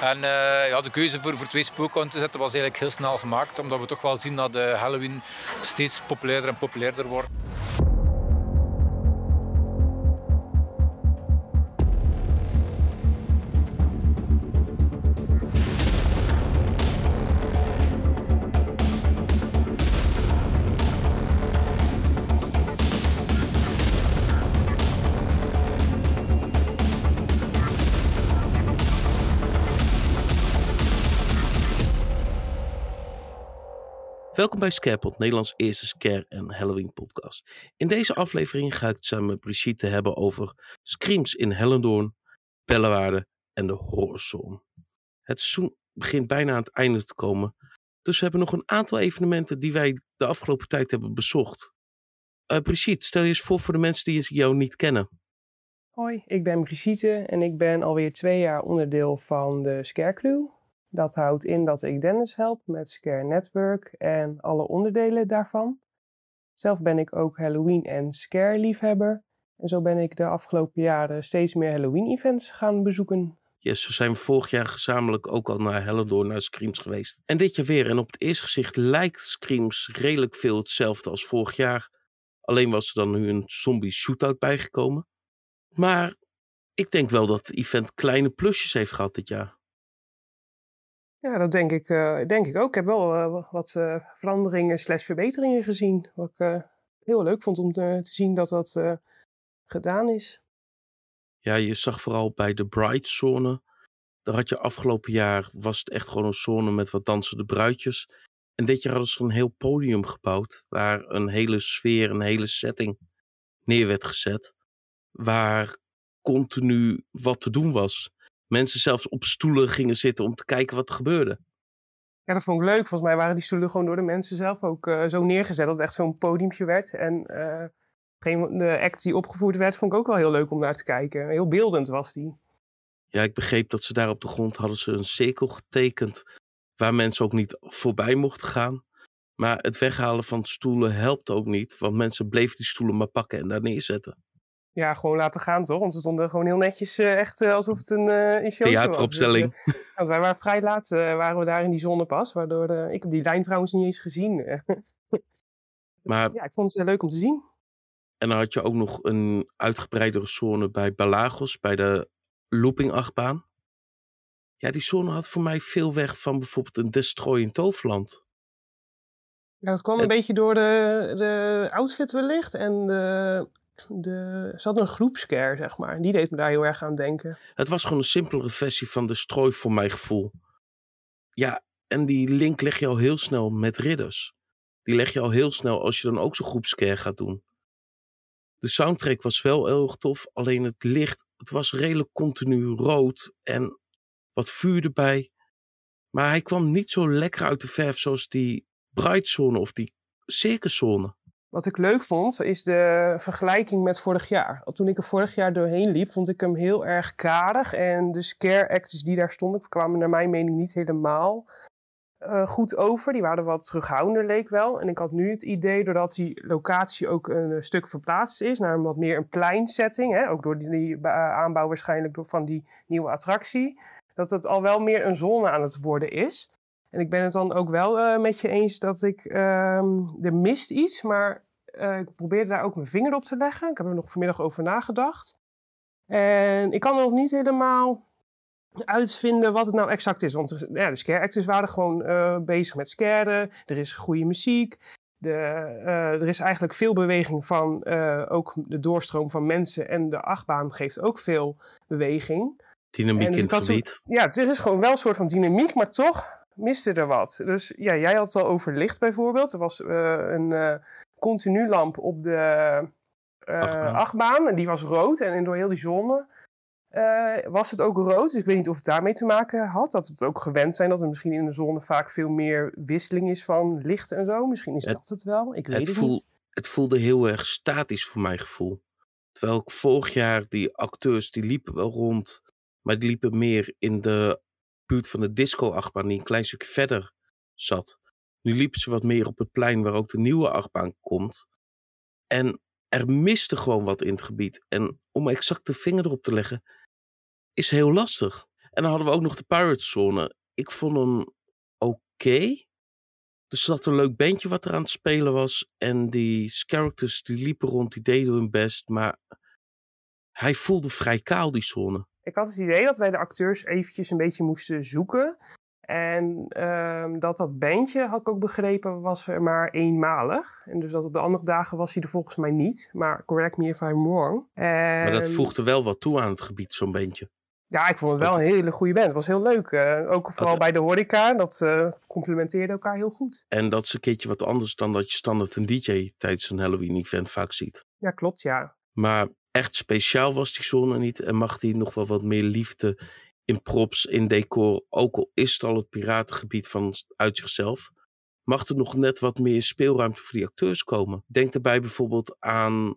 En uh, ja, de keuze voor, voor twee spookhouden te zetten was eigenlijk heel snel gemaakt, omdat we toch wel zien dat de Halloween steeds populairder en populairder wordt. Welkom bij Scarepot, Nederlands eerste scare- en Halloween podcast. In deze aflevering ga ik het samen met Brigitte hebben over screams in Hellendoorn, Bellewaarde en de Horrorzone. Het seizoen begint bijna aan het einde te komen, dus we hebben nog een aantal evenementen die wij de afgelopen tijd hebben bezocht. Uh, Brigitte, stel je eens voor voor de mensen die jou niet kennen. Hoi, ik ben Brigitte en ik ben alweer twee jaar onderdeel van de Scare Crew. Dat houdt in dat ik Dennis help met Scare Network en alle onderdelen daarvan. Zelf ben ik ook Halloween en Scare liefhebber. En zo ben ik de afgelopen jaren steeds meer Halloween-events gaan bezoeken. Yes, zo zijn we vorig jaar gezamenlijk ook al naar Hellendoor, naar Screams geweest. En dit jaar weer. En op het eerste gezicht lijkt Screams redelijk veel hetzelfde als vorig jaar. Alleen was er dan nu een zombie shootout bijgekomen. Maar ik denk wel dat het event kleine plusjes heeft gehad dit jaar. Ja, dat denk ik, uh, denk ik ook. Ik heb wel uh, wat uh, veranderingen slash verbeteringen gezien. Wat ik heel leuk vond om te, te zien dat dat gedaan is. Ja, je zag vooral bij de Bright Zone. Daar had je afgelopen jaar, was het echt gewoon een zone met wat dansende bruidjes. En dit jaar hadden ze een heel podium gebouwd. Waar een hele sfeer, een hele setting neer werd gezet. Waar continu wat te doen was mensen zelfs op stoelen gingen zitten om te kijken wat er gebeurde. Ja, dat vond ik leuk. Volgens mij waren die stoelen gewoon door de mensen zelf ook uh, zo neergezet dat het echt zo'n podiumtje werd. En uh, de act die opgevoerd werd, vond ik ook wel heel leuk om naar te kijken. Heel beeldend was die. Ja, ik begreep dat ze daar op de grond hadden ze een cirkel getekend waar mensen ook niet voorbij mochten gaan. Maar het weghalen van stoelen helpt ook niet, want mensen bleven die stoelen maar pakken en daar neerzetten ja, gewoon laten gaan, toch? Want ze stonden gewoon heel netjes, uh, echt uh, alsof het een, uh, een show Theateropstelling. was. Dus, want wij waren vrij laat, waren we daar in die zone pas. Waardoor, ik heb die lijn trouwens niet eens gezien. maar, ja, ik vond het leuk om te zien. En dan had je ook nog een uitgebreidere zone bij Balagos, bij de loopingachtbaan. Ja, die zone had voor mij veel weg van bijvoorbeeld een Destroy in Toverland. Ja, dat kwam een beetje door de, de outfit wellicht en de de, ze hadden een groepscare, zeg maar. Die deed me daar heel erg aan denken. Het was gewoon een simpelere versie van de strooi voor mijn gevoel. Ja, en die link leg je al heel snel met ridders. Die leg je al heel snel als je dan ook zo'n groepscare gaat doen. De soundtrack was wel heel erg tof, alleen het licht, het was redelijk continu rood en wat vuur erbij. Maar hij kwam niet zo lekker uit de verf zoals die Brightzone of die Circuszone. Wat ik leuk vond, is de vergelijking met vorig jaar. Toen ik er vorig jaar doorheen liep, vond ik hem heel erg karig. En de scare actors die daar stonden, kwamen naar mijn mening niet helemaal uh, goed over. Die waren wat terughoudender, leek wel. En ik had nu het idee, doordat die locatie ook een stuk verplaatst is naar een wat meer een pleinsetting, hè, ook door die, die aanbouw waarschijnlijk van die nieuwe attractie, dat het al wel meer een zone aan het worden is. En ik ben het dan ook wel uh, met je eens dat ik, uh, er mist iets, maar uh, ik probeerde daar ook mijn vinger op te leggen. Ik heb er nog vanmiddag over nagedacht. En ik kan er nog niet helemaal uitvinden wat het nou exact is. Want ja, de scare actors waren gewoon uh, bezig met scaren. Er is goede muziek. De, er is eigenlijk veel beweging van ook de doorstroom van mensen. En de achtbaan geeft ook veel beweging. Dynamiek dus in het gebied. ja, het is gewoon wel een soort van dynamiek, maar toch miste er wat. Dus ja, jij had het al over licht bijvoorbeeld. Er was uh, een uh, continu lamp op de uh, achtbaan. achtbaan. En die was rood. En door heel die zone was het ook rood. Dus ik weet niet of het daarmee te maken had. Dat het ook gewend zijn dat er misschien in de zone vaak veel meer wisseling is van licht en zo. Misschien is dat het wel. Ik weet het, het niet. Het voelde heel erg statisch voor mijn gevoel. Terwijl ik vorig jaar die acteurs die liepen wel rond. Maar die liepen meer in de buurt van de disco-achtbaan die een klein stukje verder zat. Nu liepen ze wat meer op het plein waar ook de nieuwe achtbaan komt. En er miste gewoon wat in het gebied. En om exact de vinger erop te leggen, is heel lastig. En dan hadden we ook nog de Pirate Zone. Ik vond hem oké. Er zat een leuk bandje wat er aan het spelen was. En die characters die liepen rond, die deden hun best. Maar hij voelde vrij kaal, die zone. Ik had het idee dat wij de acteurs eventjes een beetje moesten zoeken. En ehm, dat dat bandje, had ik ook begrepen, was er maar eenmalig. En dus dat op de andere dagen was hij er volgens mij niet. Maar correct me if I'm wrong. Maar dat voegde wel wat toe aan het gebied, zo'n bandje. Ja, ik vond het wel een hele goede band. Het was heel leuk. eh, ook vooral Dat- bij de horeca. Dat eh complementeerde elkaar heel goed. En dat is een keertje wat anders dan dat je standaard een DJ tijdens een Halloween-event vaak ziet. Ja, klopt, ja. Maar echt speciaal was die zone niet. En mag die nog wel wat meer liefde in props, in decor. Ook al is het al het piratengebied van, uit zichzelf. Mag er nog net wat meer speelruimte voor die acteurs komen. Denk daarbij bijvoorbeeld aan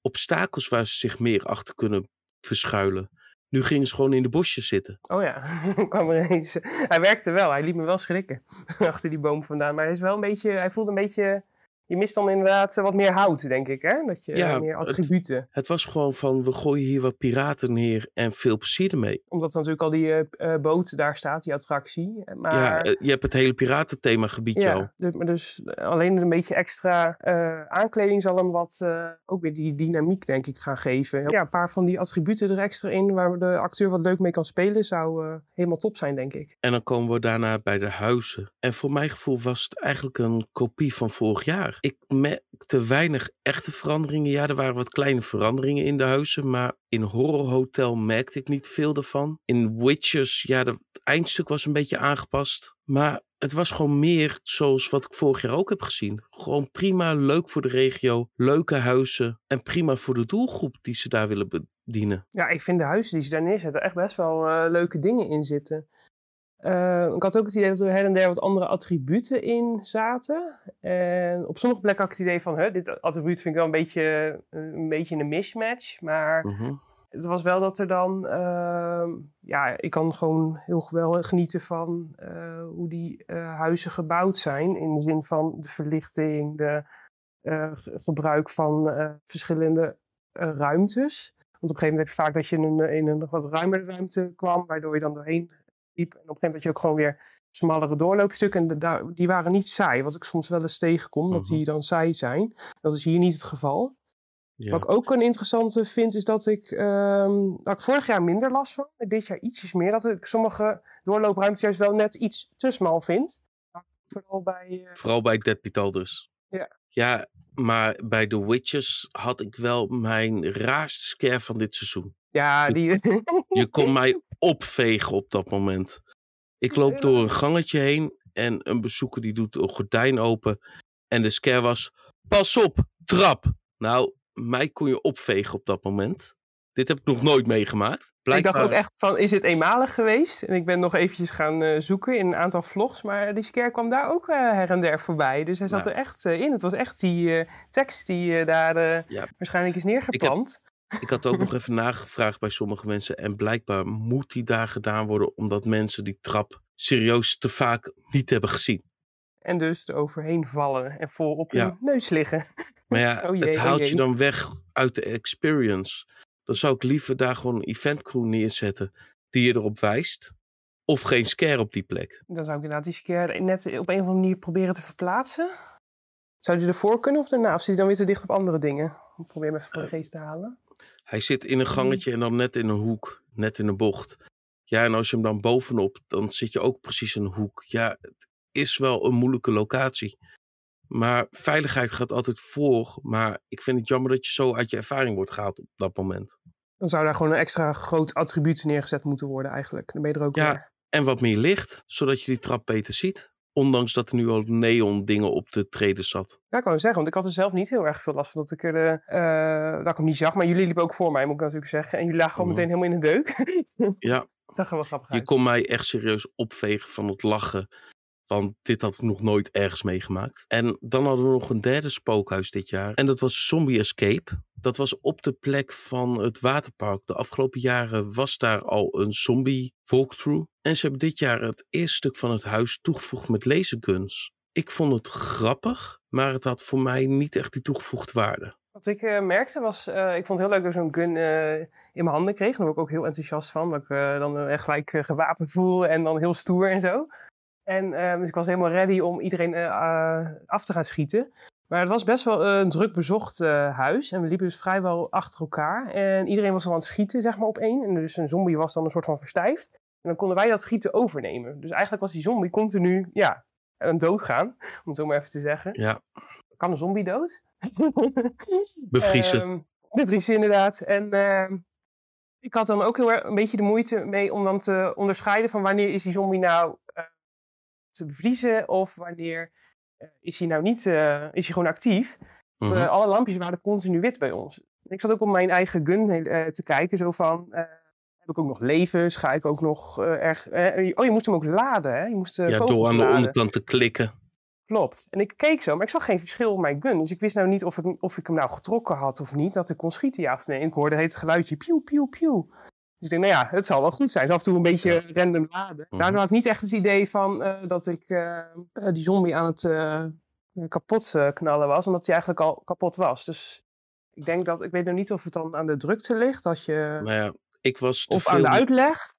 obstakels waar ze zich meer achter kunnen verschuilen. Nu gingen ze gewoon in de bosjes zitten. Oh ja, kwam er eens. Hij werkte wel. Hij liet me wel schrikken. Achter die boom vandaan. Maar hij is wel een beetje... Hij voelde een beetje... Je mist dan inderdaad eh, wat meer hout, denk ik, hè? Dat je Ja, meer het- attributen. Het was gewoon van, we gooien hier wat piraten neer en veel plezier ermee. Omdat er natuurlijk al die eh, eh, boot daar staat, die attractie. Maar Ja, je hebt het hele piratenthemagebied al. Ja, dus, maar dus eh, alleen een beetje extra aankleding zal hem wat, ook weer die dynamiek denk ik gaan geven. Ja, een paar van die attributen er extra in waar de acteur wat leuk mee kan spelen, zou helemaal top zijn denk ik. En dan komen we daarna bij de huizen. En voor mijn gevoel was het eigenlijk een kopie van vorig jaar. Ik merkte weinig echte veranderingen. Ja, er waren wat kleine veranderingen in de huizen. Maar in Horror Hotel merkte ik niet veel daarvan. In Witches, ja, het eindstuk was een beetje aangepast. Maar het was gewoon meer zoals wat ik vorig jaar ook heb gezien. Gewoon prima, leuk voor de regio, leuke huizen. En prima voor de doelgroep die ze daar willen bedienen. Ja, ik vind de huizen die ze daar neerzetten echt best wel eh, leuke dingen in zitten. Eh, ik had ook het idee dat er her en der wat andere attributen in zaten. En op sommige plekken had ik het idee van, hè, dit attribuut vind ik wel een beetje, eh, een beetje een mismatch. Maar Mhm. het was wel dat er dan, ehm, ja, ik kan gewoon heel wel genieten van eh, hoe die eh, huizen gebouwd zijn. In de zin van de verlichting, de ge- gebruik van verschillende ruimtes. Want op een gegeven moment heb je vaak dat je in een, in een wat ruimere ruimte kwam, waardoor je dan doorheen liep. En op een gegeven moment had je ook gewoon weer smallere doorloopstukken. En de- die waren niet saai, wat ik soms wel eens tegenkom, dat Mhm. die dan saai zijn. Dat is hier niet het geval. Ja. Wat ik ook een interessante vind, is dat ik, ehm dat ik vorig jaar minder last van. Dit jaar ietsjes meer. Dat ik sommige doorloopruimtes juist wel net iets te smal vind. Vooral bij... eh, Vooral bij Dead Pital dus. Ja. Ja, maar bij The Witches had ik wel mijn raarste scare van dit seizoen. ja, die... Je kon mij opvegen op dat moment. Ik loop door een gangetje heen en een bezoeker die doet een gordijn open. En de scare was, pas op, trap. Nou, mij kon je opvegen op dat moment. Dit heb ik nog nooit meegemaakt. Ik dacht ook echt van, is het eenmalig geweest? En ik ben nog eventjes gaan eh, zoeken in een aantal vlogs. Maar die scare kwam daar ook eh, her en der voorbij. Dus hij zat Nou. er echt eh, in. Het was echt die tekst die daar Ja. waarschijnlijk is neergeplant. Ik had ook nog even nagevraagd bij sommige mensen. En blijkbaar moet die daar gedaan worden omdat mensen die trap serieus te vaak niet hebben gezien. En dus er overheen vallen en vol op Ja. hun neus liggen. Maar ja, Oh jee, het oh haalt je dan weg uit de experience. Dan zou ik liever daar gewoon een eventcrew neerzetten die je erop wijst. Of geen scare op die plek. Dan zou ik inderdaad die scare net op een of andere manier proberen te verplaatsen. Zou die ervoor kunnen of daarna? Of zit hij dan weer te dicht op andere dingen? Ik probeer hem even voor de geest te halen. Hij zit in een gangetje en dan net in een hoek, net in een bocht. Ja, en als je hem dan bovenop, dan zit je ook precies in een hoek. Ja, het is wel een moeilijke locatie. Maar veiligheid gaat altijd voor. Maar ik vind het jammer dat je zo uit je ervaring wordt gehaald op dat moment. Dan zou daar gewoon een extra groot attribuut neergezet moeten worden eigenlijk. Dan ben je er ook Ja. weer. En wat meer licht, zodat je die trap beter ziet. Ondanks dat er nu al neon dingen op de treden zat. Ja, ik kan zeggen, want ik had er zelf niet heel erg veel last van dat ik, er, dat ik hem niet zag. Maar jullie liepen ook voor mij, moet ik natuurlijk zeggen. En jullie lagen gewoon Mhm. meteen helemaal in de deuk. Ja, dat zag er wel grappig je uit. kon mij echt serieus opvegen van het lachen. Want dit had ik nog nooit ergens meegemaakt. En dan hadden we nog een derde spookhuis dit jaar. En dat was Zombie Escape. Dat was op de plek van het waterpark. De afgelopen jaren was daar al een zombie walkthrough. En ze hebben dit jaar het eerste stuk van het huis toegevoegd met laserguns. Ik vond het grappig, maar het had voor mij niet echt die toegevoegde waarde. Wat ik uh, merkte was, uh, ik vond het heel leuk dat ik zo'n gun uh, in mijn handen kreeg. Daar word ik ook heel enthousiast van. Dat ik dan echt gelijk gewapend voel en dan heel stoer en zo. En dus ik was helemaal ready om iedereen af te gaan schieten. Maar het was best wel een druk bezocht huis. En we liepen dus vrijwel achter elkaar. En iedereen was al aan het schieten, zeg maar, op één. En dus een zombie was dan een soort van verstijfd. En dan konden wij dat schieten overnemen. Dus eigenlijk was die zombie continu, ja, aan doodgaan. Om het zo maar even te zeggen. Ja. Kan een zombie dood? Bevriezen. Um, bevriezen, inderdaad. En uh, ik had dan ook heel erg een beetje de moeite mee om dan te onderscheiden van wanneer is die zombie nou te bevriezen of wanneer uh, is hij nou niet, uh, is hij gewoon actief. Mm -hmm. alle lampjes waren continu wit bij ons. Ik zat ook op mijn eigen gun te kijken, zo van heb ik ook nog levens? Ga ik ook nog erg... oh, je moest hem ook laden, hè? Je moest, ja, door aan de onderkant te klikken. Klopt. En ik keek zo, maar ik zag geen verschil op mijn gun. Dus ik wist nou niet of ik, of ik hem nou getrokken had of niet. Dat ik kon schieten, ja of nee. En ik hoorde het geluidje, pieuw, pieuw, pieuw. Dus ik denk, nou ja, het zal wel goed zijn. Dus af en toe een beetje ja. random laden. Mm Daardoor had ik niet echt het idee van uh, dat ik uh, die zombie aan het kapot knallen was. Omdat hij eigenlijk al kapot was. Dus ik denk dat, ik weet nog niet of het dan aan de drukte ligt. Dat je, nou ja, ik was of veel... aan de uitleg.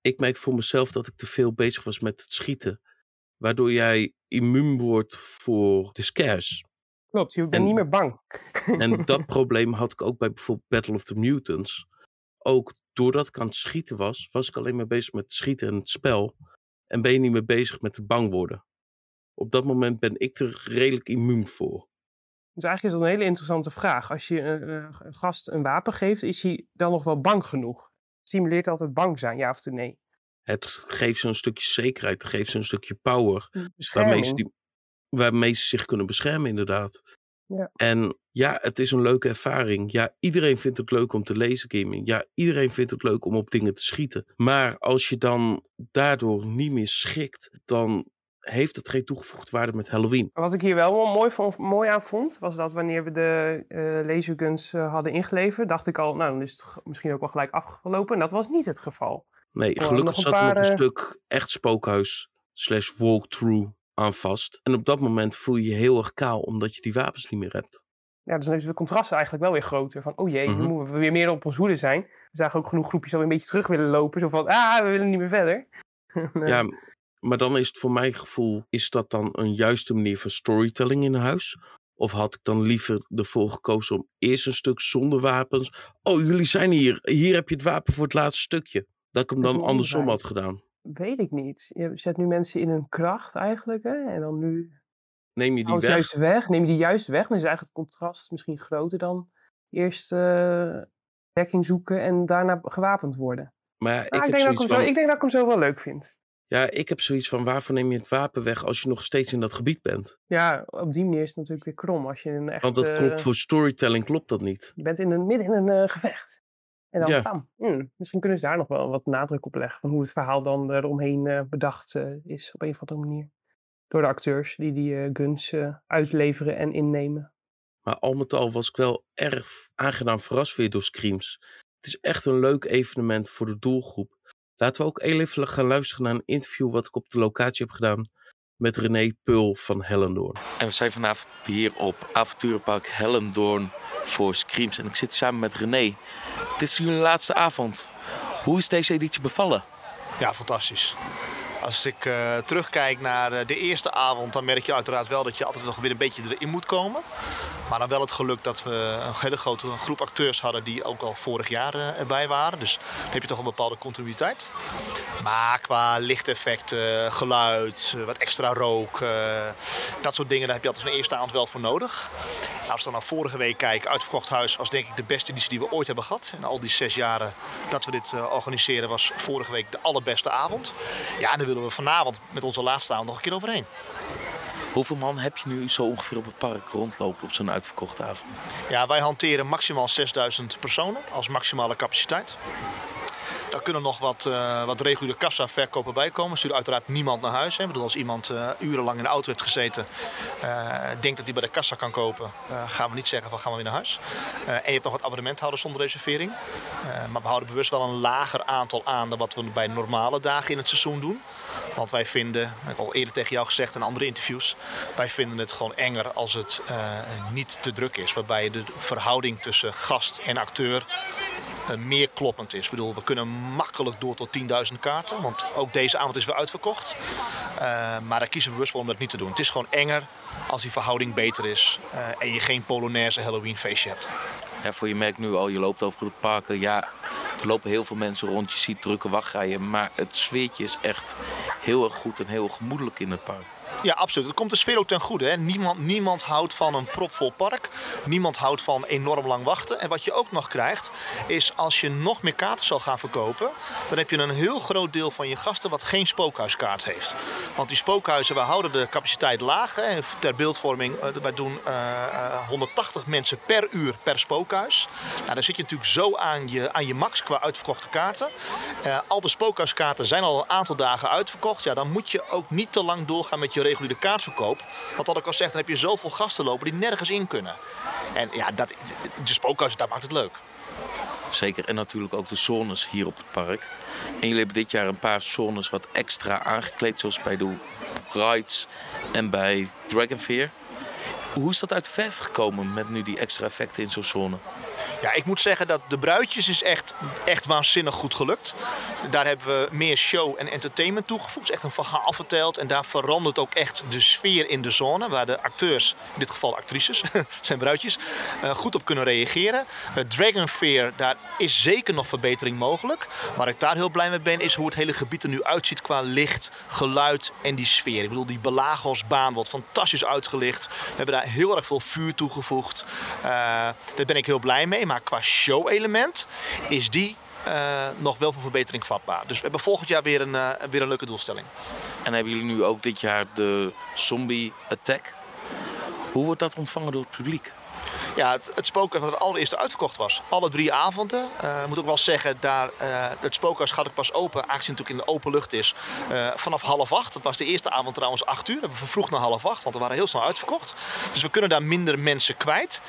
Ik merk voor mezelf dat ik te veel bezig was met het schieten waardoor jij immuun wordt voor de scares. Klopt, je bent en, niet meer bang. en dat probleem had ik ook bij bijvoorbeeld Battle of the Mutants. Ook doordat ik aan het schieten was, was ik alleen maar bezig met het schieten en het spel. En ben je niet meer bezig met het bang worden. Op dat moment ben ik er redelijk immuun voor. Dus eigenlijk is dat een hele interessante vraag. Als je een, een gast een wapen geeft, is hij dan nog wel bang genoeg? Stimuleert altijd bang zijn, ja of nee? Het geeft ze een stukje zekerheid, het geeft ze een stukje power. Waarmee ze, die, waarmee ze zich kunnen beschermen, inderdaad. Ja. En ja, het is een leuke ervaring. Ja, iedereen vindt het leuk om te lezen gaming. Ja, iedereen vindt het leuk om op dingen te schieten. Maar als je dan daardoor niet meer schikt, dan heeft het geen toegevoegde waarde met Halloween. Wat ik hier wel mooi, vond, mooi aan vond, was dat wanneer we de uh, laserguns uh, hadden ingeleverd, dacht ik al, nou dan is het misschien ook wel gelijk afgelopen. En dat was niet het geval. Nee, gelukkig zat er nog een stuk echt spookhuis slash walkthrough aan vast. En op dat moment voel je je heel erg kaal, omdat je die wapens niet meer hebt. Ja, dus dan is de contrast eigenlijk wel weer groter. Van, oh jee, mm -hmm. nu moeten we weer meer op ons hoede zijn. We zagen ook genoeg groepjes al een beetje terug willen lopen. Zo van, ah, we willen niet meer verder. Ja, maar dan is het voor mijn gevoel, is dat dan een juiste manier van storytelling in huis? Of had ik dan liever ervoor gekozen om eerst een stuk zonder wapens. Oh, jullie zijn hier. Hier heb je het wapen voor het laatste stukje. Dat ik hem dan andersom had gedaan. Weet ik niet. Je zet nu mensen in hun kracht eigenlijk. Hè? En dan nu. Neem je die weg? Juist weg? Neem je die juist weg? Dan is eigenlijk het contrast misschien groter dan eerst uh, dekking zoeken en daarna gewapend worden. Maar ja, ik, ik, denk van... zo, ik denk dat ik hem zo wel leuk vind. Ja, ik heb zoiets van waarvoor neem je het wapen weg als je nog steeds in dat gebied bent? Ja, op die manier is het natuurlijk weer krom. Als je een echt, Want dat klopt, voor storytelling klopt dat niet. Je bent in een, midden in een uh, gevecht. En dan, ja. bam, hmm, misschien kunnen ze daar nog wel wat nadruk op leggen. Van hoe het verhaal dan eromheen uh, bedacht uh, is op een of andere manier. Door de acteurs die die uh, guns uitleveren en innemen. Maar al met al was ik wel erg aangenaam verrast weer door Screams. Het is echt een leuk evenement voor de doelgroep. Laten we ook even gaan luisteren naar een interview wat ik op de locatie heb gedaan met René Pul van Hellendoorn. En we zijn vanavond hier op avonturenpark Hellendoorn voor Screams. En ik zit samen met René. Het is jullie laatste avond. Hoe is deze editie bevallen? Ja, fantastisch. Als ik uh, terugkijk naar uh, de eerste avond, dan merk je uiteraard wel dat je altijd nog weer een beetje erin moet komen. Maar dan wel het geluk dat we een hele grote groep acteurs hadden die ook al vorig jaar uh, erbij waren. Dus dan heb je toch een bepaalde continuïteit. Maar qua lichteffecten, geluid, wat extra rook, dat soort dingen, daar heb je altijd een eerste avond wel voor nodig. Als we dan naar vorige week kijken, Uitverkocht Huis was denk ik de beste editie die we ooit hebben gehad. En al die zes jaren dat we dit organiseren was vorige week de allerbeste avond. Ja, en dan we vanavond met onze laatste avond nog een keer overheen. Hoeveel man heb je nu zo ongeveer op het park rondlopen op zo'n uitverkochte avond? Ja, wij hanteren maximaal 6000 personen als maximale capaciteit. Daar kunnen nog wat, uh, wat reguliere kassa-verkopen bij komen. Stuurt uiteraard niemand naar huis. Hè. Bedoel, als iemand uh, urenlang in de auto heeft gezeten, uh, denkt dat hij bij de kassa kan kopen, gaan we niet zeggen van gaan we weer naar huis. en je hebt nog wat abonnementhouders zonder reservering. maar we houden bewust wel een lager aantal aan dan wat we bij normale dagen in het seizoen doen. Want wij vinden, heb ik al eerder tegen jou gezegd in andere interviews, wij vinden het gewoon enger als het niet te druk is. Waarbij de verhouding tussen gast en acteur meer kloppend is. Ik bedoel, we kunnen makkelijk door tot 10.000 kaarten. Want ook deze avond is weer uitverkocht. Uh, maar daar kiezen we bewust voor om dat niet te doen. Het is gewoon enger als die verhouding beter is. en je geen Polonaise Halloween feestje hebt. Voor je merkt nu al, je loopt over het parken. Ja, er lopen heel veel mensen rond. Je ziet drukke wachtrijen. Maar het sfeertje is echt heel erg goed en heel gemoedelijk in het park. Ja, absoluut. Het komt de sfeer ook ten goede. Hè? Niemand, niemand houdt van een propvol park. Niemand houdt van enorm lang wachten. En wat je ook nog krijgt, is als je nog meer kaarten zal gaan verkopen, dan heb je een heel groot deel van je gasten wat geen spookhuiskaart heeft. Want die spookhuizen, we houden de capaciteit laag. Hè? Ter beeldvorming, uh, wij doen uh, uh, 180 mensen per uur per spookhuis. Nou, dan zit je natuurlijk zo aan je, aan je max qua uitverkochte kaarten. Al de spookhuiskaarten zijn al een aantal dagen uitverkocht. Ja, dan moet je ook niet te lang doorgaan met je reguliere kaartverkoop. Want wat ik al zeg, dan heb je zoveel gasten lopen die nergens in kunnen. En ja, dat, de spookhuizen, dat maakt het leuk. Zeker, en natuurlijk ook de zones hier op het park. En jullie hebben dit jaar een paar zones wat extra aangekleed, zoals bij de rides en bij Dragonfear. Hoe is dat uit verf gekomen met nu die extra effecten in zo'n zone? Ja, ik moet zeggen dat de bruidjes is echt, echt waanzinnig goed gelukt. Daar hebben we meer show en entertainment toegevoegd. Echt een verhaal verteld. En daar verandert ook echt de sfeer in de zone. Waar de acteurs, in dit geval actrices, zijn bruidjes, uh, goed op kunnen reageren. Uh, Dragon Fear, daar is zeker nog verbetering mogelijk. Waar ik daar heel blij mee ben, is hoe het hele gebied er nu uitziet qua licht, geluid en die sfeer. Ik bedoel, die Belagosbaan wordt fantastisch uitgelicht. We hebben daar heel erg veel vuur toegevoegd. Uh, daar ben ik heel blij mee. Maar qua show-element is die uh, nog wel voor verbetering vatbaar. Dus we hebben volgend jaar weer een, uh, weer een leuke doelstelling. En hebben jullie nu ook dit jaar de Zombie Attack? Hoe wordt dat ontvangen door het publiek? Ja, het, het spookhuis wat het allereerste uitverkocht was. Alle drie avonden. Uh, moet ook wel zeggen, daar, uh, het spookhuis gaat ook pas open, aangezien het natuurlijk in de open lucht is, uh, vanaf half acht. Dat was de eerste avond trouwens acht uur. Dat hebben we vervroegd naar half acht, want we waren heel snel uitverkocht. Dus we kunnen daar minder mensen kwijt.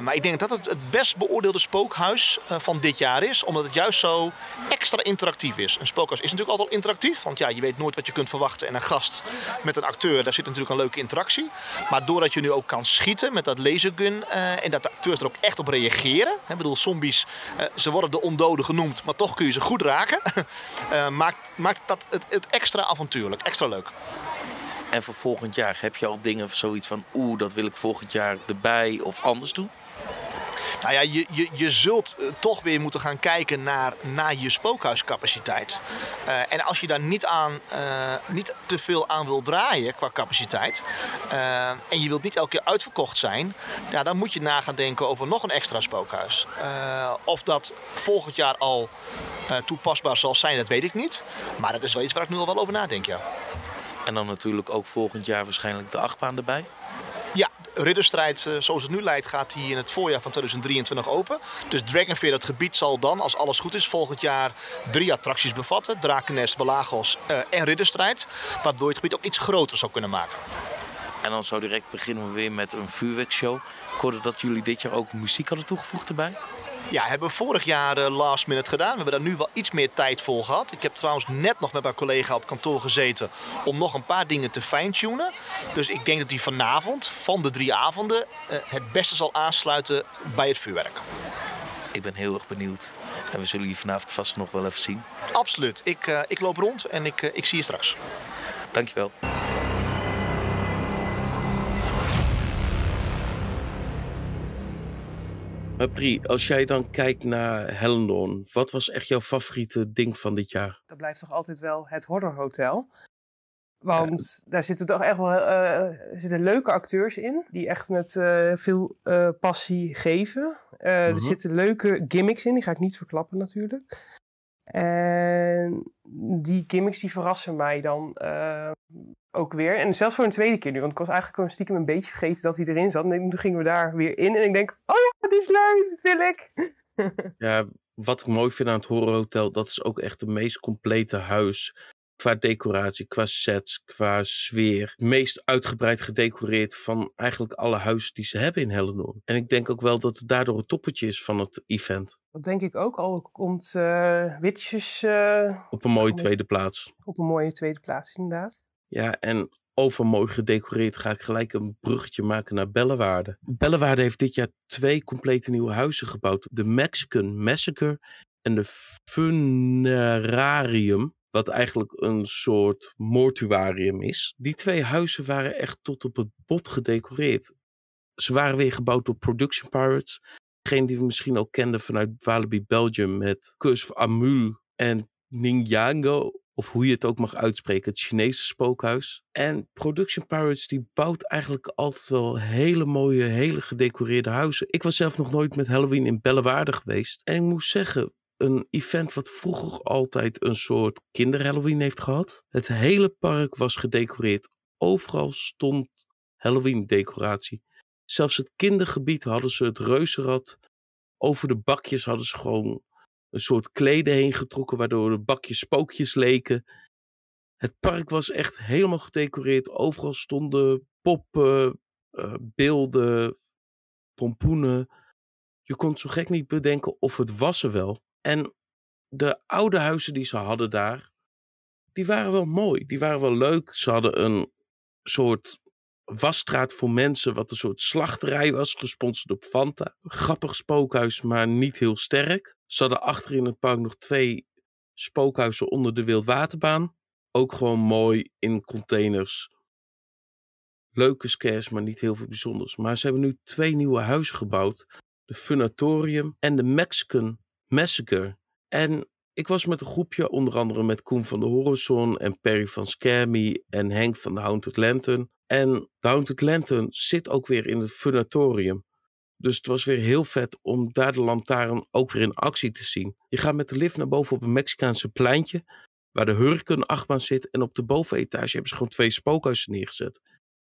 maar ik denk dat het het best beoordeelde spookhuis van dit jaar is, omdat het juist zo extra interactief is. Een spookhuis is natuurlijk altijd interactief, want ja, je weet nooit wat je kunt verwachten. En een gast met een acteur, daar zit natuurlijk een leuke interactie. Maar doordat je nu ook kan schieten met dat lasergun en dat de acteurs er ook echt op reageren. Ik bedoel, zombies, uh, ze worden de ondoden genoemd, maar toch kun je ze goed raken. uh, maakt, maakt dat het, het extra avontuurlijk, extra leuk. En voor volgend jaar heb je al dingen zoiets van, oeh, dat wil ik volgend jaar erbij of anders doen? Nou ja, je, je, je zult uh, toch weer moeten gaan kijken naar, naar je spookhuiscapaciteit. Uh, en als je daar niet, aan, uh, niet te veel aan wil draaien qua capaciteit. en je wilt niet elke keer uitverkocht zijn. Ja, dan moet je na gaan denken over nog een extra spookhuis. of dat volgend jaar al toepasbaar zal zijn, dat weet ik niet. Maar dat is wel iets waar ik nu al wel over nadenk, ja. En dan natuurlijk ook volgend jaar waarschijnlijk de achtbaan erbij? Ridderstrijd zoals het nu lijkt gaat die in het voorjaar van 2023 open. Dus Dragonfear, dat gebied zal dan, als alles goed is, volgend jaar drie attracties bevatten. Drakennest, Belagos uh, en ridderstrijd. Waardoor je het gebied ook iets groter zou kunnen maken. En dan zo direct beginnen we weer met een vuurwerkshow. Ik hoorde dat jullie dit jaar ook muziek hadden toegevoegd erbij. Ja, hebben we vorig jaar uh, last minute gedaan. We hebben daar nu wel iets meer tijd voor gehad. Ik heb trouwens net nog met mijn collega op kantoor gezeten om nog een paar dingen te fine-tunen. Dus ik denk dat die vanavond, van de drie avonden, uh, het beste zal aansluiten bij het vuurwerk. Ik ben heel erg benieuwd. En we zullen je vanavond vast nog wel even zien. Absoluut. Ik, uh, ik loop rond en ik, ik zie je straks. Dankjewel. Maar Pri, als jij dan kijkt naar Hellendoorn, wat was echt jouw favoriete ding van dit jaar? Dat blijft toch altijd wel het Horror Hotel. Want ja. daar zitten toch echt wel uh, zitten leuke acteurs in, die echt met uh, veel uh, passie geven. Er zitten leuke gimmicks in, die ga ik niet verklappen natuurlijk. En die gimmicks die verrassen mij dan ook weer. En zelfs voor een tweede keer nu. Want ik was eigenlijk gewoon stiekem een beetje vergeten dat hij erin zat. En toen gingen we daar weer in. En ik denk, oh ja, het is leuk, dat wil ik. ja, wat ik mooi vind aan het Horror Hotel, dat is ook echt het meest complete huis Qua decoratie, qua sets, qua sfeer. Het meest uitgebreid gedecoreerd van eigenlijk alle huizen die ze hebben in Hellendoorn. En ik denk ook wel dat het daardoor het toppertje is van het event. Dat denk ik ook al. Komt uh, Witches uh, op een mooie tweede plaats. Op een mooie tweede plaats, inderdaad. Ja, en over mooi gedecoreerd ga ik gelijk een bruggetje maken naar Bellewaarde. Bellewaarde heeft dit jaar twee complete nieuwe huizen gebouwd. De Mexican Massacre en de Funerarium. Wat eigenlijk een soort mortuarium is. Die twee huizen waren echt tot op het bot gedecoreerd. Ze waren weer gebouwd door Production Pirates. Degene die we misschien ook kenden vanuit Walibi Belgium met Kus Amul en Ningyango of hoe je het ook mag uitspreken, het Chinese spookhuis. En Production Pirates die bouwt eigenlijk altijd wel hele mooie, hele gedecoreerde huizen. Ik was zelf nog nooit met Halloween in Bellewaarde geweest. En ik moet zeggen, een event wat vroeger altijd een soort kinder-Halloween heeft gehad. Het hele park was gedecoreerd. Overal stond Halloween-decoratie. Zelfs het kindergebied hadden ze het reuzenrad. Over de bakjes hadden ze gewoon een soort kleden heen getrokken, waardoor de bakjes spookjes leken. Het park was echt helemaal gedecoreerd. Overal stonden poppen, uh, beelden, pompoenen. Je kon zo gek niet bedenken of het was er wel. En de oude huizen die ze hadden daar, die waren wel mooi. Die waren wel leuk. Ze hadden een soort wasstraat voor mensen, wat een soort slachterij was, gesponsord op Fanta. Grappig spookhuis, maar niet heel sterk. Ze hadden achter in het park nog twee spookhuizen onder de Wildwaterbaan. Ook gewoon mooi in containers. Leuke scares, maar niet heel veel bijzonders. Maar ze hebben nu twee nieuwe huizen gebouwd. De Funatorium en de Mexican Massacre. En ik was met een groepje, onder andere met Koen van de Horizon en Perry van Scare en Henk van de Haunted Lantern. En de Haunted Lantern zit ook weer in het Funatorium. Dus het was weer heel vet om daar de lantaarn ook weer in actie te zien. Je gaat met de lift naar boven op een Mexicaanse pleintje, waar de Hurricane achtbaan zit. En op de bovenetage hebben ze gewoon twee spookhuizen neergezet.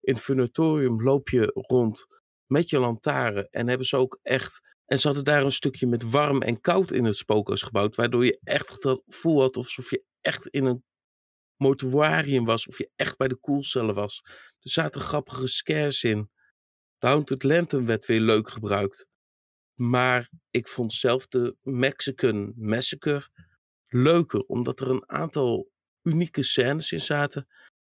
In het Funatorium loop je rond met je lantaarn en hebben ze ook echt... En ze hadden daar een stukje met warm en koud in het spookhuis gebouwd, waardoor je echt het gevoel had alsof je echt in een mortuarium was, of je echt bij de koelcellen was. Er zaten grappige scares in. De Haunted Lantern werd weer leuk gebruikt. Maar ik vond zelf de Mexican Massacre leuker, omdat er een aantal unieke scènes in zaten.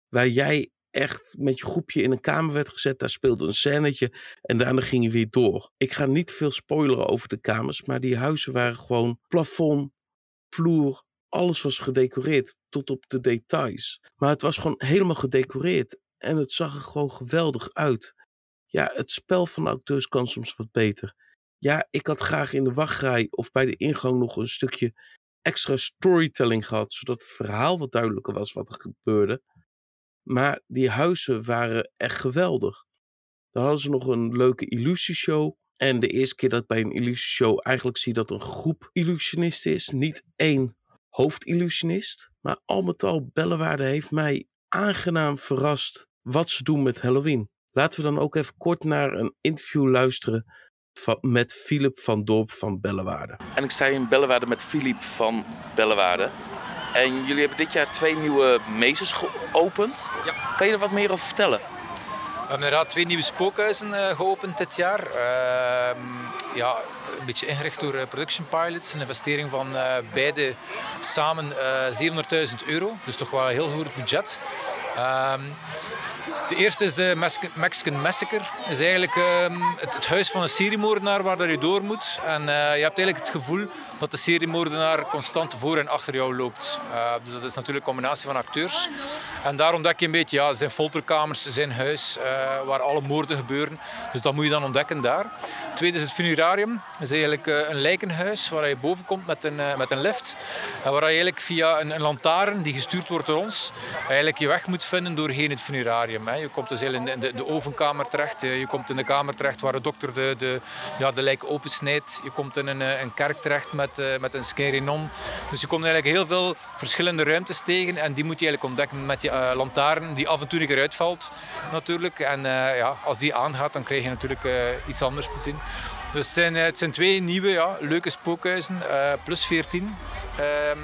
Waar jij echt met je groepje in een kamer werd gezet. Daar speelde een scènetje en daarna ging je weer door. Ik ga niet veel spoileren over de kamers, maar die huizen waren gewoon plafond, vloer, alles was gedecoreerd tot op de details. Maar het was gewoon helemaal gedecoreerd en het zag er gewoon geweldig uit. Ja, het spel van de acteurs kan soms wat beter. Ja, ik had graag in de wachtrij of bij de ingang nog een stukje extra storytelling gehad, zodat het verhaal wat duidelijker was wat er gebeurde. Maar die huizen waren echt geweldig. Dan hadden ze nog een leuke illusieshow. En de eerste keer dat ik bij een illusieshow eigenlijk zie dat een groep illusionisten is, niet één hoofdillusionist. Maar al met al, Bellewaarde heeft mij aangenaam verrast wat ze doen met Halloween. Laten we dan ook even kort naar een interview luisteren van, met Philip van Dorp van Bellewaarde. En ik sta in Bellewaarde met Philip van Bellewaarde. En jullie hebben dit jaar twee nieuwe mezes geopend. Ja. Kan je er wat meer over vertellen? We hebben inderdaad twee nieuwe spookhuizen uh, geopend dit jaar. Uh, ja, een beetje ingericht door eh, Production Pilots. Een investering van uh, beide samen 700.000 euro. Dus toch wel een heel goed budget. De eerste is de Mexican Massacre. Is eigenlijk ehm, het, het, huis van een seriemoordenaar waar je door moet. En je hebt eigenlijk het gevoel dat de seriemoordenaar constant voor en achter jou loopt. Uh, dus dat is natuurlijk een combinatie van acteurs. En daar ontdek je een beetje ja, zijn folterkamers, zijn huis, waar alle moorden gebeuren. Dus dat moet je dan ontdekken daar. Tweede is het funerarium. Dat is eigenlijk uh, een lijkenhuis waar je boven komt met een, met een lift. En waar je eigenlijk via een, een lantaarn die gestuurd wordt door ons, eigenlijk je weg moet vinden doorheen het funerarium. Je komt dus in de, de, ovenkamer terecht. Je komt in de kamer terecht waar de dokter de, de, ja, de lijk opensnijdt. Je komt in een, een kerk terecht met met, een Skerinon. Dus je komt eigenlijk heel veel verschillende ruimtes tegen en die moet je eigenlijk ontdekken met die uh, lantaarn die af en toe een keer uitvalt natuurlijk. En ja, als die aangaat dan krijg je natuurlijk iets anders te zien. Dus het zijn, het zijn twee nieuwe ja, leuke spookhuizen, plus 14. Ehm,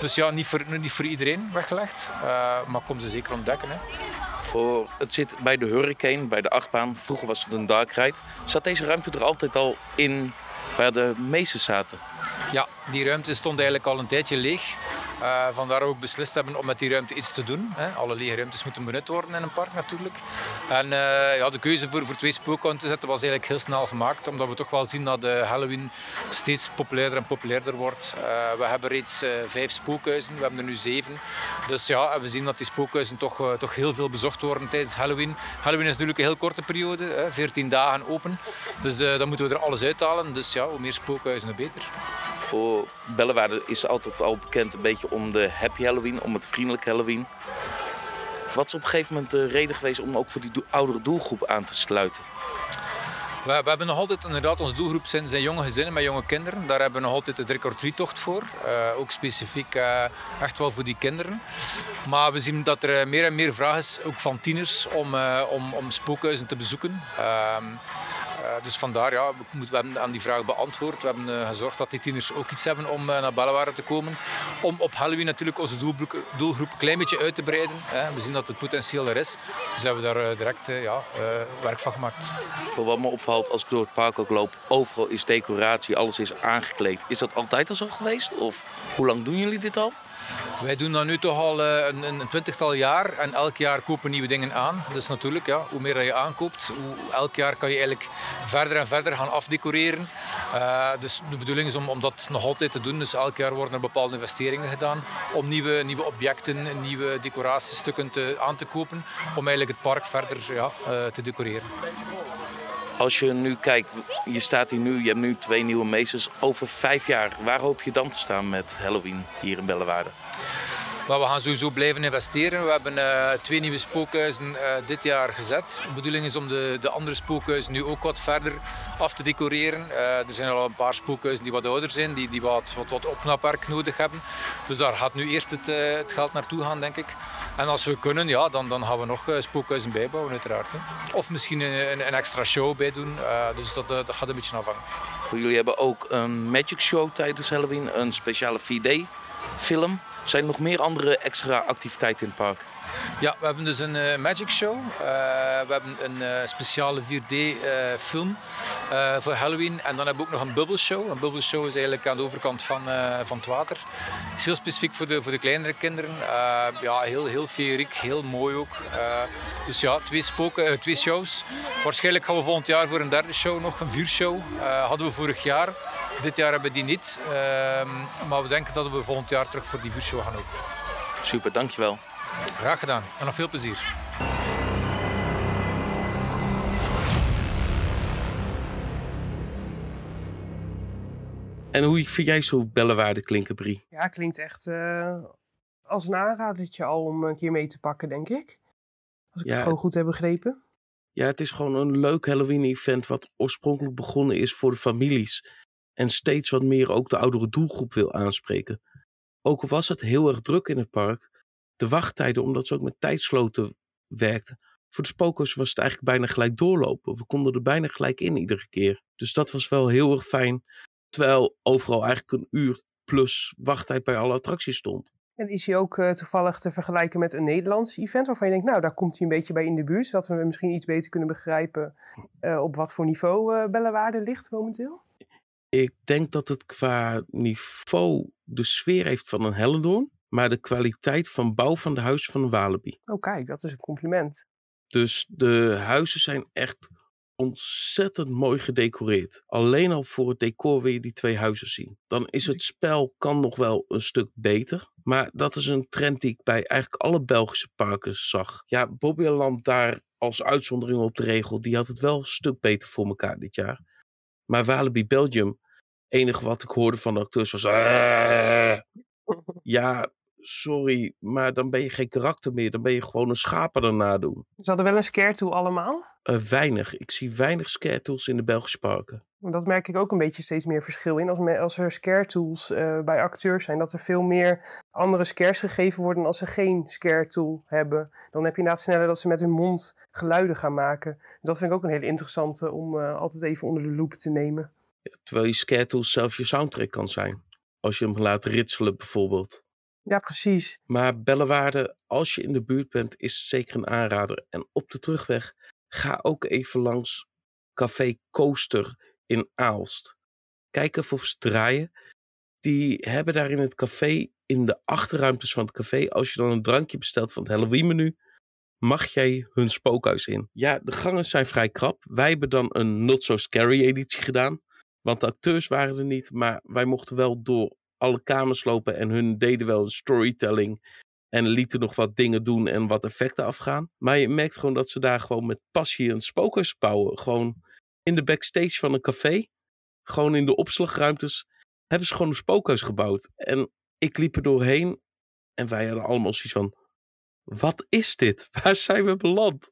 Dus ja, niet voor, niet voor iedereen weggelegd, uh, maar kom ze zeker ontdekken. Hè. Voor, het zit bij de Hurricane, bij de achtbaan. Vroeger was het een dark ride. Zat deze ruimte er altijd al in waar de meesten zaten? Ja, die ruimte stond eigenlijk al een tijdje leeg. Uh, vandaar ook beslist hebben om met die ruimte iets te doen. Hè. Alle lege ruimtes moeten benut worden in een park natuurlijk. En uh, ja, de keuze voor, voor twee spookhouden te zetten was eigenlijk heel snel gemaakt. Omdat we toch wel zien dat de Halloween steeds populairder en populairder wordt. We hebben reeds vijf spookhuizen, we hebben er nu zeven. Dus ja, we zien dat die spookhuizen toch, toch heel veel bezocht worden tijdens Halloween. Halloween is natuurlijk een heel korte periode, hè, 14 dagen open. Dus dan moeten we er alles uithalen. Dus ja, hoe meer spookhuizen, hoe beter. Voor Bellewaarde is altijd al bekend een beetje om de happy Halloween, om het vriendelijke Halloween. Wat is op een gegeven moment de reden geweest om ook voor die oudere doelgroep aan te sluiten? We, we, hebben nog altijd, inderdaad, onze doelgroep zijn, zijn jonge gezinnen met jonge kinderen. Daar hebben we nog altijd de trick tocht voor. Uh, ook specifiek uh, echt wel voor die kinderen. Maar we zien dat er meer en meer vraag is, ook van tieners, om, uh, om, om spookhuizen te bezoeken. Uh, dus vandaar, ja, we, we, hebben aan die vraag beantwoord. We hebben uh, gezorgd dat die tieners ook iets hebben om uh, naar Bellewaarde te komen. Om op Halloween natuurlijk onze doelgroep, doelgroep een klein beetje uit te breiden. Hè. We zien dat het potentieel er is. Dus hebben we daar direct ja, werk van gemaakt. Voor wat me opvalt als ik door het park ook loop, overal is decoratie, alles is aangekleed. Is dat altijd al zo geweest? Of hoe lang doen jullie dit al? Wij doen dat nu toch al een, een, twintigtal jaar en elk jaar kopen nieuwe dingen aan. Dus natuurlijk, ja, hoe meer dat je aankoopt, hoe, elk jaar kan je eigenlijk verder en verder gaan afdecoreren. Uh, dus de bedoeling is om, om dat nog altijd te doen. Dus elk jaar worden er bepaalde investeringen gedaan om nieuwe, nieuwe objecten, nieuwe decoratiestukken te, aan te kopen. Om eigenlijk het park verder ja, uh, te decoreren. Als je nu kijkt, je staat hier nu, je hebt nu twee nieuwe meesters. Over vijf jaar, waar hoop je dan te staan met Halloween hier in Bellewaarde? Maar we gaan sowieso blijven investeren. We hebben uh, twee nieuwe spookhuizen uh, dit jaar gezet. De bedoeling is om de, de andere spookhuizen nu ook wat verder af te decoreren. Uh, er zijn al een paar spookhuizen die wat ouder zijn, die, die wat, wat, opknapwerk nodig hebben. Dus daar gaat nu eerst het, het geld naartoe gaan, denk ik. En als we kunnen, ja, dan, dan gaan we nog spookhuizen bijbouwen, uiteraard. Of misschien een, een, extra show bij doen. dus dat, gaat een beetje afhangen. Voor jullie hebben ook een magic show tijdens Halloween, een speciale 4D-film. Zijn er nog meer andere extra activiteiten in het park? Ja, we hebben dus een uh, magic show. Uh, we hebben een uh, speciale 4D film voor Halloween. En dan hebben we ook nog een bubbelshow. Een bubbelshow is eigenlijk aan de overkant van, van het water. Is heel specifiek voor de, voor de kleinere kinderen. ja, heel, heel feeriek, heel mooi ook. dus ja, twee, spoken, twee shows. Waarschijnlijk gaan we volgend jaar voor een derde show nog, een vuurshow. hadden we vorig jaar. Dit jaar hebben we die niet. Ehm, maar we denken dat we volgend jaar terug voor die vuurshow gaan ook. Super, dankjewel. Graag gedaan en nog veel plezier. En hoe vind jij zo bellenwaarde klinken, Brie? Ja, klinkt echt uh, als een aanradertje al om een keer mee te pakken, denk ik. Als ik het gewoon goed heb begrepen. Ja, het is gewoon een leuk Halloween-event wat oorspronkelijk begonnen is voor de families. En steeds wat meer ook de oudere doelgroep wil aanspreken. Ook al was het heel erg druk in het park, de wachttijden, omdat ze ook met tijdsloten werkten. Voor de spokers was het eigenlijk bijna gelijk doorlopen. We konden er bijna gelijk in iedere keer. Dus dat was wel heel erg fijn. Terwijl overal eigenlijk een uur plus wachttijd bij alle attracties stond. En is hij ook uh, toevallig te vergelijken met een Nederlands event waarvan je denkt, nou, daar komt hij een beetje bij in de buurt, zodat we misschien iets beter kunnen begrijpen uh, op wat voor niveau uh, Bellewaarde ligt momenteel? Ik denk dat het qua niveau de sfeer heeft van een Hellendoorn maar de kwaliteit van bouw van de huizen van Walibi. Oh kijk, dat is een compliment. Dus de huizen zijn echt ontzettend mooi gedecoreerd. Alleen al voor het decor wil je die twee huizen zien. Dan is het spel kan nog wel een stuk beter. Maar dat is een trend die ik bij eigenlijk alle Belgische parken zag. Ja, Bobbyland daar als uitzondering op de regel, die had het wel een stuk beter voor elkaar dit jaar. Maar Walibi Belgium, enige wat ik hoorde van de acteurs was... Ja, sorry, maar dan ben je geen karakter meer. Dan ben je gewoon een schapen erna doen. Ze hadden wel een scare tool allemaal? Uh, weinig. Ik zie weinig scare tools in de Belgische parken. Dat merk ik ook een beetje steeds meer verschil in. Als, als er scare tools uh, bij acteurs zijn, dat er veel meer andere scares gegeven worden als ze geen scare tool hebben. Dan heb je inderdaad sneller dat ze met hun mond geluiden gaan maken. Dat vind ik ook een hele interessante om uh, altijd even onder de loep te nemen. Terwijl je scare tools zelf je soundtrack kan zijn. Als je hem laat ritselen bijvoorbeeld. Ja, precies. Maar Bellewaarde, als je in de buurt bent, is zeker een aanrader. En op de terugweg, ga ook even langs Café Coaster in Aalst. Kijk even of ze draaien. Die hebben daar in het café, in de achterruimtes van het café, als je dan een drankje bestelt van het Halloween menu, mag jij hun spookhuis in. Ja, de gangen zijn vrij krap. Wij hebben dan een Not So Scary editie gedaan. Want de acteurs waren er niet, maar wij mochten wel door alle kamers lopen en hun deden wel een storytelling en lieten nog wat dingen doen en wat effecten afgaan. Maar je merkt gewoon dat ze daar gewoon met passie een spookhuis bouwen. Gewoon in de backstage van een café, gewoon in de opslagruimtes, hebben ze gewoon een spookhuis gebouwd. En ik liep er doorheen en wij hadden allemaal zoiets van, wat is dit? Waar zijn we beland?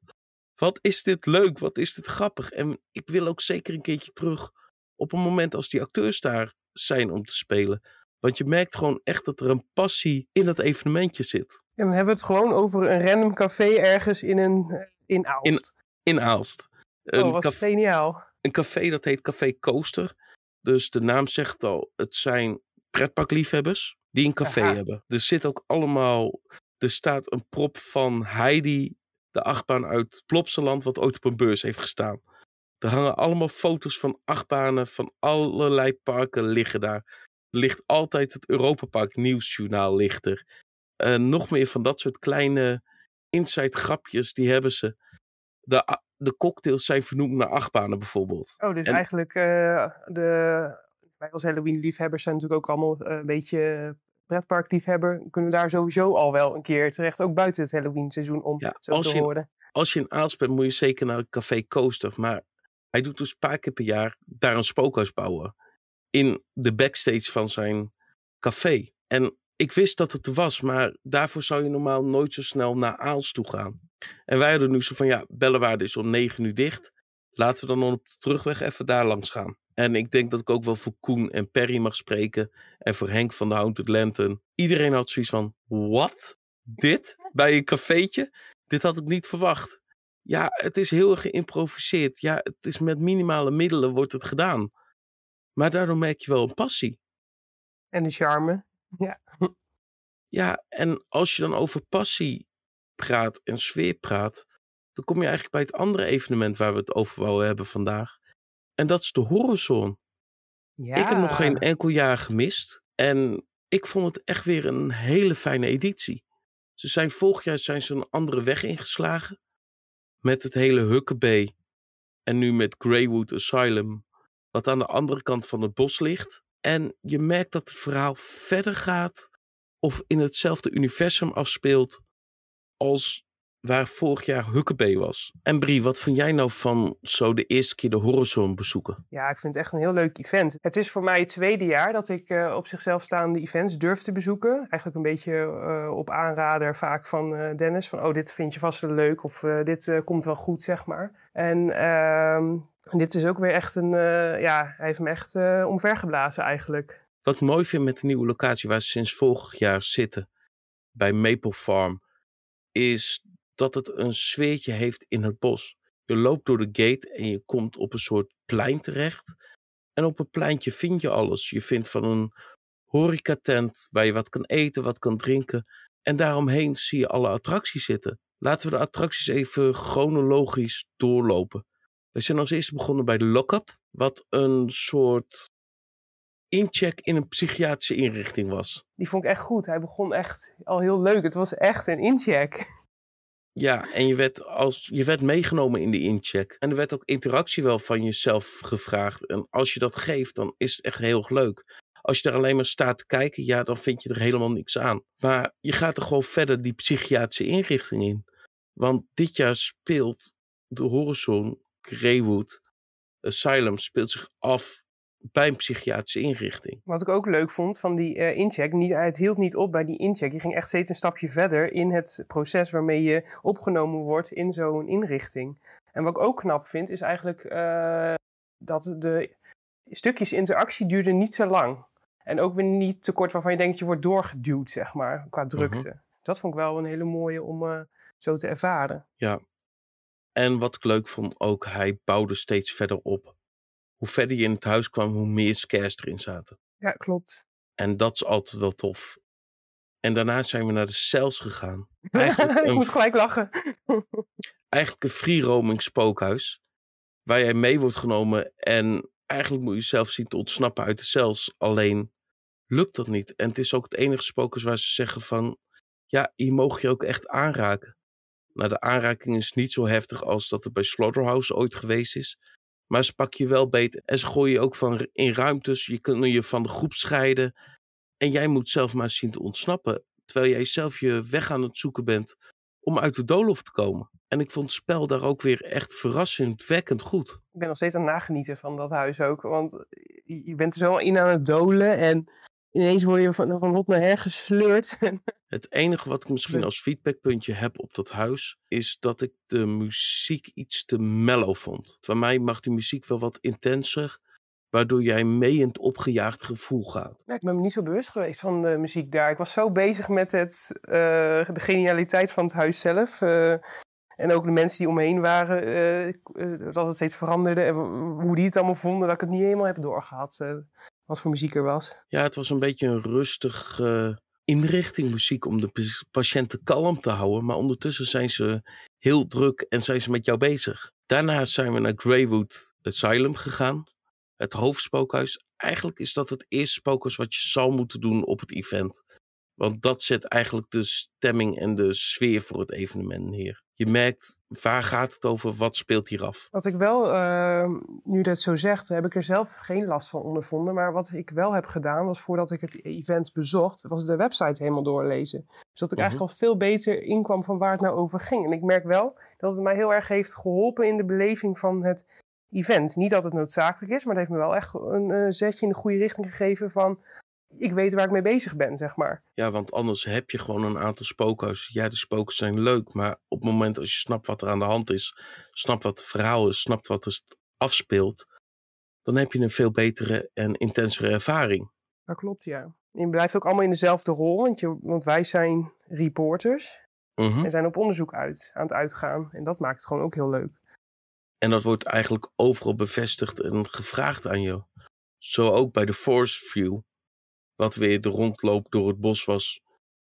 Wat is dit leuk? Wat is dit grappig? En ik wil ook zeker een keertje terug op een moment als die acteurs daar zijn om te spelen. Want je merkt gewoon echt dat er een passie in dat evenementje zit. En dan hebben we het gewoon over een random café ergens in, een, in Aalst. In Aalst. Een oh, wat café, geniaal. Een café dat heet Café Coaster. Dus de naam zegt al, het zijn pretparkliefhebbers die een café hebben. Er zit ook allemaal, er staat een prop van Heidi, de achtbaan uit Plopsaland, wat ooit op een beurs heeft gestaan. Er hangen allemaal foto's van achtbanen van allerlei parken liggen daar ligt altijd het Europapark Nieuwsjournaal lichter. Uh, nog meer van dat soort kleine inside grapjes, die hebben ze. De, de cocktails zijn vernoemd naar achtbanen bijvoorbeeld. Oh, dus eigenlijk uh, de, wij als Halloween-liefhebbers zijn natuurlijk ook allemaal uh, een beetje pretpark-liefhebber. Kunnen we daar sowieso al wel een keer terecht, ook buiten het Halloween-seizoen, om ja, zo te horen. Als je in Aals bent, moet je zeker naar het Café Coaster. Maar hij doet dus een paar keer per jaar daar een spookhuis bouwen in de backstage van zijn café. En ik wist dat het er was, maar daarvoor zou je normaal nooit zo snel naar Aals toe gaan. En wij hadden nu zo van, ja, Bellewaarde is om negen uur dicht. Laten we dan op de terugweg even daar langs gaan. En ik denk dat ik ook wel voor Koen en Perry mag spreken. En voor Henk van de Haunted Lantern. Iedereen had zoiets van, wat? Dit? Bij een cafeetje? Dit had ik niet verwacht. Ja, het is heel erg geïmproviseerd. Ja, het is met minimale middelen wordt het gedaan. Maar daardoor merk je wel een passie. En de charme. Ja. Ja, en als je dan over passie praat en sfeer praat, dan kom je eigenlijk bij het andere evenement waar we het over wouden hebben vandaag. En dat is de Horizon. Ja. Ik heb nog geen enkel jaar gemist. En ik vond het echt weer een hele fijne editie. Ze zijn vorig jaar zijn ze een andere weg ingeslagen. Met het hele Huckabee. En nu met Greywood Asylum wat aan de andere kant van het bos ligt. En je merkt dat het verhaal verder gaat of in hetzelfde universum afspeelt als waar vorig jaar Huckabee was. En Brie, wat vind jij nou van zo de eerste keer de Horizon bezoeken? Ja, ik vind het echt een heel leuk event. Het is voor mij het tweede jaar dat ik uh, op zichzelf staande events durf te bezoeken. Eigenlijk een beetje uh, op aanrader vaak van uh, Dennis. Van, oh, dit vind je vast wel leuk of dit komt wel goed, zeg maar. En ehm, dit is ook weer echt een, ja, hij heeft me echt omvergeblazen eigenlijk. Wat ik mooi vind met de nieuwe locatie waar ze sinds vorig jaar zitten, bij Maple Farm, is dat het een sfeertje heeft in het bos. Je loopt door de gate en je komt op een soort plein terecht. En op het pleintje vind je alles. Je vindt van een horecatent waar je wat kan eten, wat kan drinken. En daaromheen zie je alle attracties zitten. Laten we de attracties even chronologisch doorlopen. We zijn als eerste begonnen bij de Lockup, wat een soort incheck in een psychiatrische inrichting was. Die vond ik echt goed. Hij begon echt al heel leuk. Het was echt een incheck. Ja, en je werd, als, je werd meegenomen in de incheck. En er werd ook interactie wel van jezelf gevraagd. En als je dat geeft, dan is het echt heel erg leuk. Als je er alleen maar staat te kijken, ja, dan vind je er helemaal niks aan. Maar je gaat er gewoon verder die psychiatrische inrichting in. Want dit jaar speelt de Horizon, Greywood, Asylum speelt zich af bij een psychiatrische inrichting. Wat ik ook leuk vond van die uh, incheck, niet, het hield niet op bij die incheck. Je ging echt steeds een stapje verder in het proces waarmee je opgenomen wordt in zo'n inrichting. En wat ik ook knap vind, is eigenlijk uh, dat de stukjes interactie duurden niet te lang. En ook weer niet te kort waarvan je denkt je wordt doorgeduwd, zeg maar, qua drukte. Mhm. Dat vond ik wel een hele mooie om uh, zo te ervaren. Ja. En wat ik leuk vond ook, hij bouwde steeds verder op hoe verder je in het huis kwam, hoe meer scares erin zaten. Ja, klopt. En dat is altijd wel tof. En daarna zijn we naar de Cels gegaan. Eigenlijk een ik moet gelijk lachen. eigenlijk een free roaming spookhuis. Waar jij mee wordt genomen en eigenlijk moet je zelf zien te ontsnappen uit de cels. Alleen lukt dat niet. En het is ook het enige spookhuis waar ze zeggen van, ja, hier mogen je ook echt aanraken. Nou, de aanraking is niet zo heftig als dat het bij Slaughterhouse ooit geweest is. Maar ze pakken je wel beter. En ze gooien je ook van in ruimtes. Je kunt je van de groep scheiden. En jij moet zelf maar zien te ontsnappen. Terwijl jij zelf je weg aan het zoeken bent om uit de doolhof te komen. En ik vond het spel daar ook weer echt verrassendwekkend goed. Ik ben nog steeds aan het nagenieten van dat huis ook. Want je je bent er zo in aan het dolen en ineens word je van, van hot naar her gesleurd. Het enige wat ik misschien als feedbackpuntje heb op dat huis, is dat ik de muziek iets te mellow vond. Van mij mag die muziek wel wat intenser, waardoor jij mee in het opgejaagd gevoel gaat. Ja, ik ben me niet zo bewust geweest van de muziek daar. Ik was zo bezig met het, eh, de genialiteit van het huis zelf. eh, en ook de mensen die omheen waren. eh, dat het steeds veranderde. En hoe die het allemaal vonden. Dat ik het niet helemaal heb doorgehad. Wat voor muziek er was. Ja, het was een beetje een rustig eh, inrichting muziek om de pa- patiënten kalm te houden. Maar ondertussen zijn ze heel druk en zijn ze met jou bezig. Daarna zijn we naar Greywood Asylum gegaan. Het hoofdspookhuis. Eigenlijk is dat het eerste spookhuis wat je zal moeten doen op het event. Want dat zet eigenlijk de stemming en de sfeer voor het evenement neer. Je merkt, waar gaat het over? Wat speelt hier af? Wat ik wel, eh, nu dat zo zegt, heb ik er zelf geen last van ondervonden. Maar wat ik wel heb gedaan, was voordat ik het event bezocht, was de website helemaal doorlezen. Dus dat ik Mhm. eigenlijk al veel beter inkwam van waar het nou over ging. En ik merk wel dat het mij heel erg heeft geholpen in de beleving van het event. Niet dat het noodzakelijk is, maar het heeft me wel echt een eh, zetje in de goede richting gegeven van... Ik weet waar ik mee bezig ben, zeg maar. Ja, want anders heb je gewoon een aantal spookhuizen. Ja, de spoken zijn leuk, maar op het moment als je snapt wat er aan de hand is, snapt wat het verhaal is, snapt wat er afspeelt, dan heb je een veel betere en intensere ervaring. Dat klopt, ja. Je blijft ook allemaal in dezelfde rol, want, je, want wij zijn reporters. Mhm. En zijn op onderzoek uit, aan het uitgaan. En dat maakt het gewoon ook heel leuk. En dat wordt eigenlijk overal bevestigd en gevraagd aan je. Zo ook bij de Force View, wat weer de rondloop door het bos was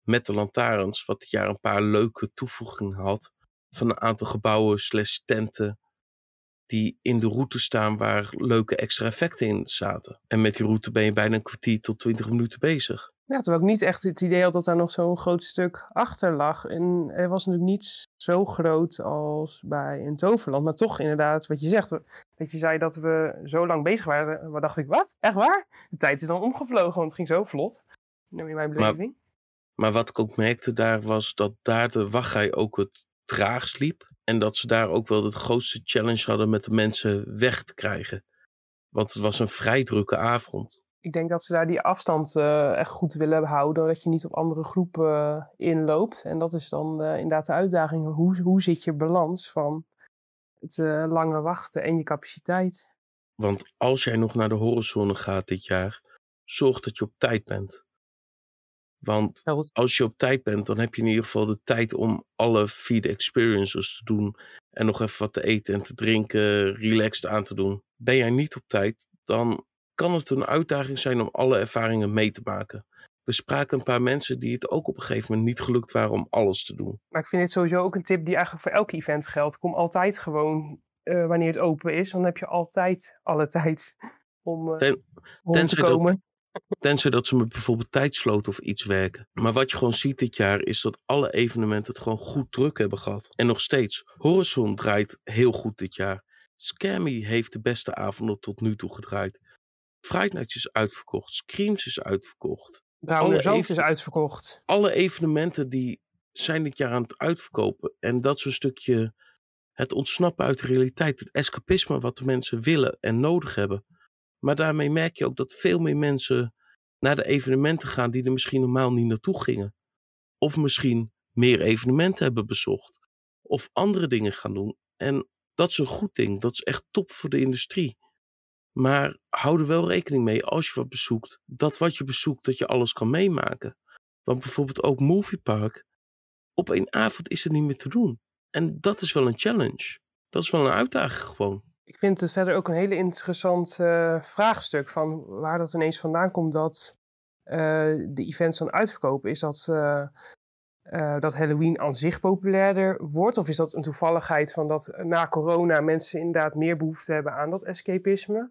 met de lantaarns, wat dit jaar een paar leuke toevoegingen had van een aantal gebouwen slash tenten die in de route staan waar leuke extra effecten in zaten. En met die route ben je bijna een kwartier tot twintig minuten bezig. Ja, terwijl ik niet echt het idee had dat daar nog zo'n groot stuk achter lag. En het was natuurlijk niet zo groot als bij een toverland. Maar toch inderdaad, wat je zegt. Dat je zei dat we zo lang bezig waren. Maar dacht ik, wat? Echt waar? De tijd is dan omgevlogen, want het ging zo vlot. In mijn beleving. Maar wat ik ook merkte daar was dat daar de wachtrij ook het traagst liep. En dat ze daar ook wel de grootste challenge hadden met de mensen weg te krijgen. Want het was een vrij drukke avond. Ik denk dat ze daar die afstand eh, echt goed willen houden. Dat je niet op andere groepen eh, inloopt. En dat is dan eh, inderdaad de uitdaging. Hoe, hoe zit je balans van het eh, lange wachten en je capaciteit? Want als jij nog naar de horizon gaat dit jaar, zorg dat je op tijd bent. Want als je op tijd bent, dan heb je in ieder geval de tijd om alle feed experiences te doen. En nog even wat te eten en te drinken, relaxed aan te doen. Ben jij niet op tijd, dan kan het een uitdaging zijn om alle ervaringen mee te maken. We spraken een paar mensen die het ook op een gegeven moment niet gelukt waren om alles te doen. Maar ik vind dit sowieso ook een tip die eigenlijk voor elk event geldt. Kom altijd gewoon eh, wanneer het open is. Dan heb je altijd alle tijd om eh Ten- te tenzij dat- komen. Tenzij dat ze met bijvoorbeeld tijdsloot of iets werken. Maar wat je gewoon ziet dit jaar is dat alle evenementen het gewoon goed druk hebben gehad. En nog steeds. Horizon draait heel goed dit jaar. Scammy heeft de beste avonden tot nu toe gedraaid. Friday Nights is uitverkocht. Screams is uitverkocht. Zand even- is uitverkocht. Alle evenementen die zijn dit jaar aan het uitverkopen. En dat is een stukje het ontsnappen uit de realiteit. Het escapisme wat de mensen willen en nodig hebben. Maar daarmee merk je ook dat veel meer mensen naar de evenementen gaan die er misschien normaal niet naartoe gingen. Of misschien meer evenementen hebben bezocht. Of andere dingen gaan doen. En dat is een goed ding. Dat is echt top voor de industrie. Maar hou er wel rekening mee als je wat bezoekt. Dat wat je bezoekt, dat je alles kan meemaken. Want bijvoorbeeld ook Movie Park. Op één avond is het niet meer te doen. En dat is wel een challenge. Dat is wel een uitdaging gewoon. Ik vind het verder ook een hele interessant eh, vraagstuk van waar dat ineens vandaan komt dat de events dan uitverkopen, is dat, dat Halloween aan zich populairder wordt? Of is dat een toevalligheid van dat na corona mensen inderdaad meer behoefte hebben aan dat escapisme?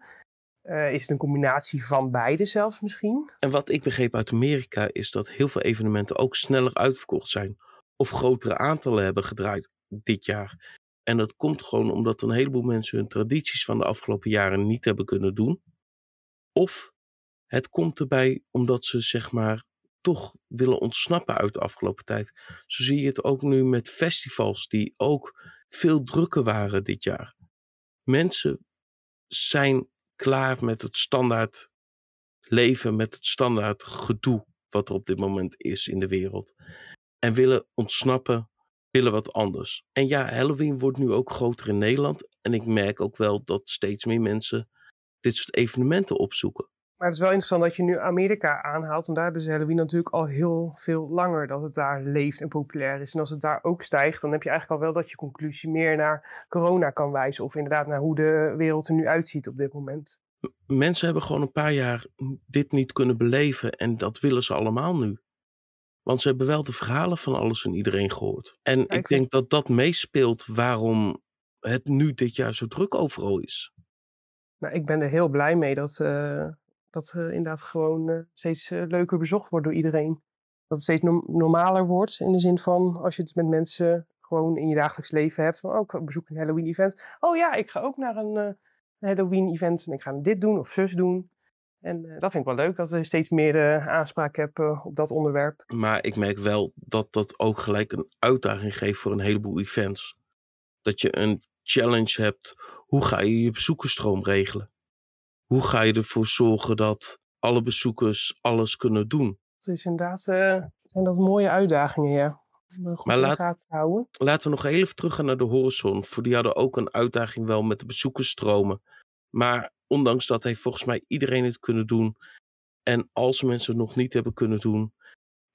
is het een combinatie van beide zelfs misschien? En wat ik begreep uit Amerika is dat heel veel evenementen ook sneller uitverkocht zijn. Of grotere aantallen hebben gedraaid dit jaar. En dat komt gewoon omdat een heleboel mensen hun tradities van de afgelopen jaren niet hebben kunnen doen. Of het komt erbij omdat ze zeg maar toch willen ontsnappen uit de afgelopen tijd. Zo zie je het ook nu met festivals die ook veel drukker waren dit jaar. Mensen zijn klaar met het standaard leven, met het standaard gedoe wat er op dit moment is in de wereld. En willen ontsnappen willen wat anders. En ja, Halloween wordt nu ook groter in Nederland. En ik merk ook wel dat steeds meer mensen dit soort evenementen opzoeken. Maar het is wel interessant dat je nu Amerika aanhaalt. En daar hebben ze Halloween natuurlijk al heel veel langer dat het daar leeft en populair is. En als het daar ook stijgt, dan heb je eigenlijk al wel dat je conclusie meer naar corona kan wijzen. Of inderdaad naar hoe de wereld er nu uitziet op dit moment. Mensen hebben gewoon een paar jaar dit niet kunnen beleven. En dat willen ze allemaal nu. Want ze hebben wel de verhalen van alles en iedereen gehoord. En ik, denk dat dat meespeelt waarom het nu dit jaar zo druk overal is. Nou, ik ben er heel blij mee dat, uh, dat uh, inderdaad gewoon uh, steeds leuker bezocht wordt door iedereen. Dat het steeds normaler wordt in de zin van als je het met mensen gewoon in je dagelijks leven hebt. Van, oh, ik bezoek een Halloween event. Oh ja, ik ga ook naar een Halloween event en ik ga dit doen of zus doen. En dat vind ik wel leuk, dat ik steeds meer aanspraak heb uh, op dat onderwerp. Maar ik merk wel dat dat ook gelijk een uitdaging geeft voor een heleboel events. Dat je een challenge hebt. Hoe ga je je bezoekersstroom regelen? Hoe ga je ervoor zorgen dat alle bezoekers alles kunnen doen? Dat is inderdaad zijn dat mooie uitdagingen, ja. Goed maar laat, houden. laten we nog even teruggaan naar de horizon. Voor die hadden ook een uitdaging wel met de bezoekersstromen. Maar ondanks dat heeft volgens mij iedereen het kunnen doen. En als mensen het nog niet hebben kunnen doen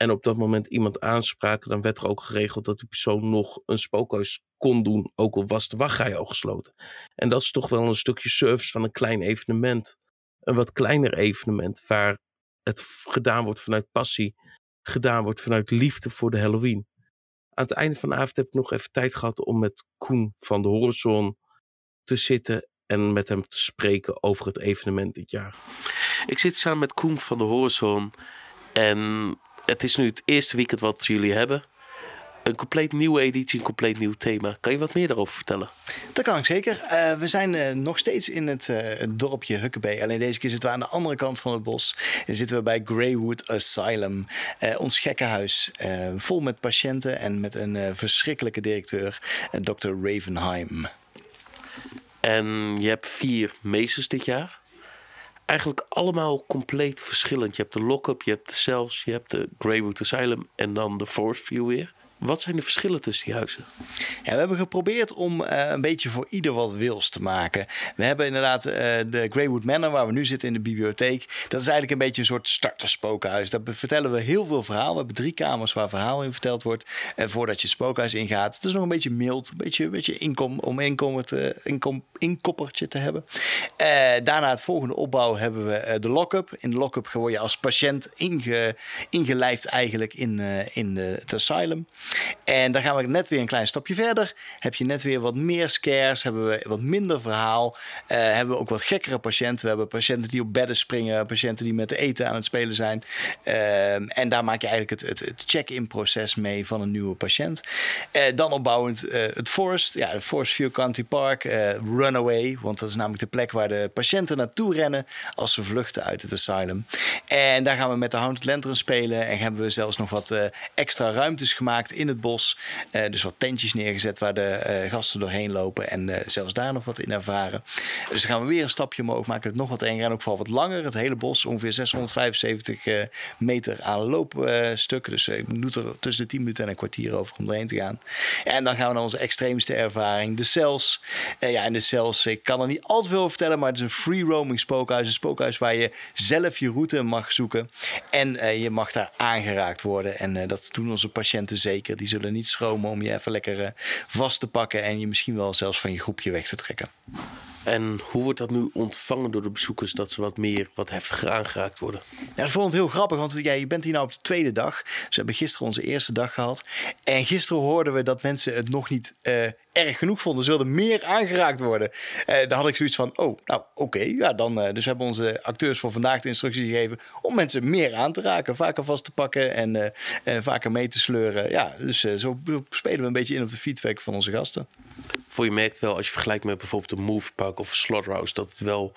en op dat moment iemand aanspraken, dan werd er ook geregeld dat die persoon nog een spookhuis kon doen, ook al was de wachtrij al gesloten. En dat is toch wel een stukje service van een klein evenement. Een wat kleiner evenement waar het gedaan wordt vanuit passie, gedaan wordt vanuit liefde voor de Halloween. Aan het einde van de avond heb ik nog even tijd gehad om met Koen van de Horizon te zitten en met hem te spreken over het evenement dit jaar. Ik zit samen met Koen van de Horizon en het is nu het eerste weekend wat jullie hebben. Een compleet nieuwe editie, een compleet nieuw thema. Kan je wat meer daarover vertellen? Dat kan ik zeker. Uh, we zijn uh, nog steeds in het, uh, het, dorpje Huckabee. Alleen deze keer zitten we aan de andere kant van het bos. En zitten we bij Greywood Asylum. ons gekkenhuis. vol met patiënten en met een verschrikkelijke directeur, Dr. Ravenheim. En je hebt vier meesters dit jaar. Eigenlijk allemaal compleet verschillend. Je hebt de Lockup, je hebt de Cells, je hebt de Greywood Asylum en dan de Forest View weer. Wat zijn de verschillen tussen die huizen? Ja, we hebben geprobeerd om uh, een beetje voor ieder wat wils te maken. We hebben inderdaad uh, de Greywood Manor, waar we nu zitten in de bibliotheek. Dat is eigenlijk een beetje een soort starterspookhuis. Daar vertellen we heel veel verhaal. We hebben drie kamers waar verhaal in verteld wordt. En voordat je het spookhuis ingaat. Het is nog een beetje mild, een beetje, een beetje inkom, om inkomen te, inkom, inkoppertje te hebben. Uh, daarna het volgende opbouw hebben we de lock-up. In de lock-up je als patiënt inge, ingelijfd eigenlijk in, in de, het asylum. En dan gaan we net weer een klein stapje verder. Heb je net weer wat meer scares, hebben we wat minder verhaal. Uh, hebben we ook wat gekkere patiënten. We hebben patiënten die op bedden springen, patiënten die met eten aan het spelen zijn. Uh, en daar maak je eigenlijk het, het, check-in proces mee van een nieuwe patiënt. Uh, dan opbouwend het Forest, ja, het Forest View Country Park, Runaway, want dat is namelijk de plek waar de patiënten naartoe rennen als ze vluchten uit het asylum. En daar gaan we met de Haunted Lantern spelen en hebben we zelfs nog wat extra ruimtes gemaakt in het bos. Uh, dus wat tentjes neergezet waar de uh, gasten doorheen lopen en uh, zelfs daar nog wat in ervaren. Dus dan gaan we weer een stapje omhoog, maken het nog wat enger en ook vooral wat langer. Het hele bos, ongeveer 675 meter aan loopstukken. dus ik doe er tussen de 10 minuten en een kwartier over om erheen te gaan. En dan gaan we naar onze extreemste ervaring, de cells. ja, en de cells, ik kan er niet al te veel vertellen, maar het is een free roaming spookhuis. Een spookhuis waar je zelf je route mag zoeken. En je mag daar aangeraakt worden. En dat doen onze patiënten zeker. Die zullen niet schromen om je even lekker eh, vast te pakken en je misschien wel zelfs van je groepje weg te trekken. En hoe wordt dat nu ontvangen door de bezoekers dat ze wat meer, wat heftiger aangeraakt worden? Ja, dat vond ik heel grappig, want ja, je bent hier nou op de tweede dag. Dus we hebben gisteren onze eerste dag gehad. En gisteren hoorden we dat mensen het nog niet uh, erg genoeg vonden. Ze wilden meer aangeraakt worden. Uh, daar had ik zoiets van, oh, nou oké. ja, dan, uh, dus hebben onze acteurs voor vandaag de instructie gegeven om mensen meer aan te raken. Vaker vast te pakken en, en vaker mee te sleuren. Ja, dus zo spelen we een beetje in op de feedback van onze gasten. Voor je merkt wel, als je vergelijkt met bijvoorbeeld een Moviepark of een Slaughterhouse, dat het wel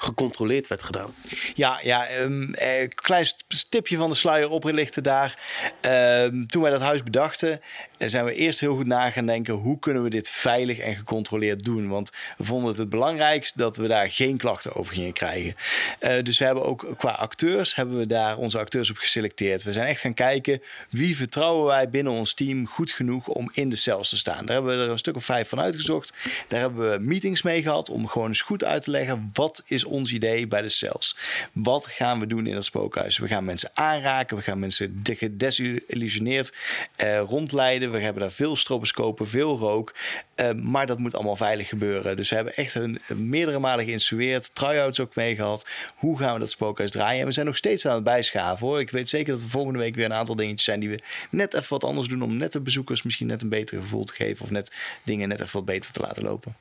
gecontroleerd werd gedaan. Ja, ja um, eh, klein stipje van de sluier oplichten daar. Um, toen wij dat huis bedachten, eh, zijn we eerst heel goed na gaan denken... hoe kunnen we dit veilig en gecontroleerd doen? Want we vonden het het belangrijkst dat we daar geen klachten over gingen krijgen. Uh, dus we hebben ook qua acteurs, hebben we daar onze acteurs op geselecteerd. We zijn echt gaan kijken, wie vertrouwen wij binnen ons team goed genoeg om in de cels te staan. Daar hebben we er een stuk of vijf van uitgezocht. Daar hebben we meetings mee gehad om gewoon eens goed uit te leggen... wat is ons idee bij de cells. Wat gaan we doen in het spookhuis? We gaan mensen aanraken, we gaan mensen gedesillusioneerd uh, rondleiden. We hebben daar veel stroboscopen, veel rook. Uh, maar dat moet allemaal veilig gebeuren. Dus we hebben echt een, meerdere malen geïnstrueerd, try-outs ook mee gehad. Hoe gaan we dat spookhuis draaien? En we zijn nog steeds aan het bijschaven hoor. Ik weet zeker dat we volgende week weer een aantal dingetjes zijn die we net even wat anders doen om net de bezoekers misschien net een beter gevoel te geven of net dingen net even wat beter te laten lopen.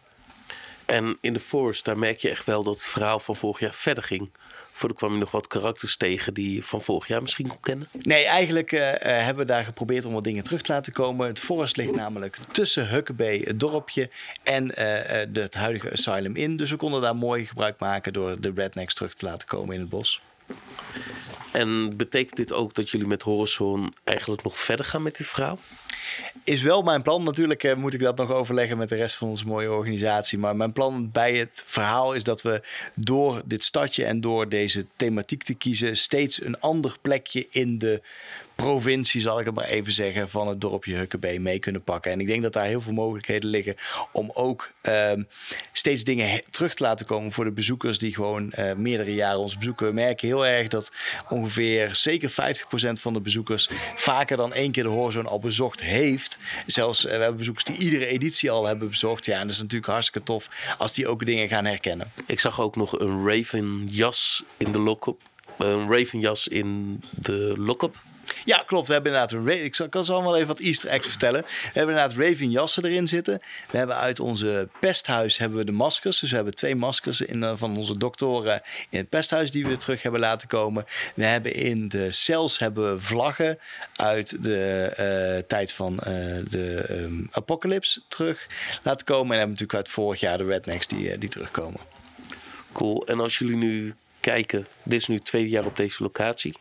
En in de Force, daar merk je echt wel dat het verhaal van vorig jaar verder ging. Voor kwam je nog wat karakters tegen die je van vorig jaar misschien kon kennen? Nee, eigenlijk uh, hebben we daar geprobeerd om wat dingen terug te laten komen. Het Forest ligt namelijk tussen Huckabee, het dorpje, en de, het huidige Asylum in. Dus we konden daar mooi gebruik maken door de rednecks terug te laten komen in het bos. En betekent dit ook dat jullie met Horizon eigenlijk nog verder gaan met dit verhaal? Is wel mijn plan. Natuurlijk uh, moet ik dat nog overleggen met de rest van onze mooie organisatie. Maar mijn plan bij het verhaal is dat we door dit stadje en door deze thematiek te kiezen, steeds een ander plekje in de provincie, zal ik het maar even zeggen, van het dorpje Hukkebee mee kunnen pakken. En ik denk dat daar heel veel mogelijkheden liggen om ook ehm, steeds dingen terug te laten komen voor de bezoekers die gewoon uh, meerdere jaren ons bezoeken. We merken heel erg dat ongeveer zeker 50% van de bezoekers vaker dan één keer de Horizon al bezocht heeft. Zelfs uh, we hebben bezoekers die iedere editie al hebben bezocht. Ja, en dat is natuurlijk hartstikke tof als die ook dingen gaan herkennen. Ik zag ook nog een Raven jas in de lock-up. Een Raven jas in de lock-up. Ja, klopt. We hebben inderdaad een Ik kan ze allemaal even wat Easter eggs vertellen. We hebben inderdaad Raven jassen erin zitten. We hebben uit onze pesthuis hebben we de maskers. Dus we hebben twee maskers in, uh, van onze doktoren in het pesthuis die we terug hebben laten komen. We hebben in de cells hebben we vlaggen uit de uh, tijd van uh, de um, Apocalypse terug laten komen. En hebben natuurlijk uit vorig jaar de Rednecks die, die terugkomen. Cool. En als jullie nu kijken, dit is nu het tweede jaar op deze locatie.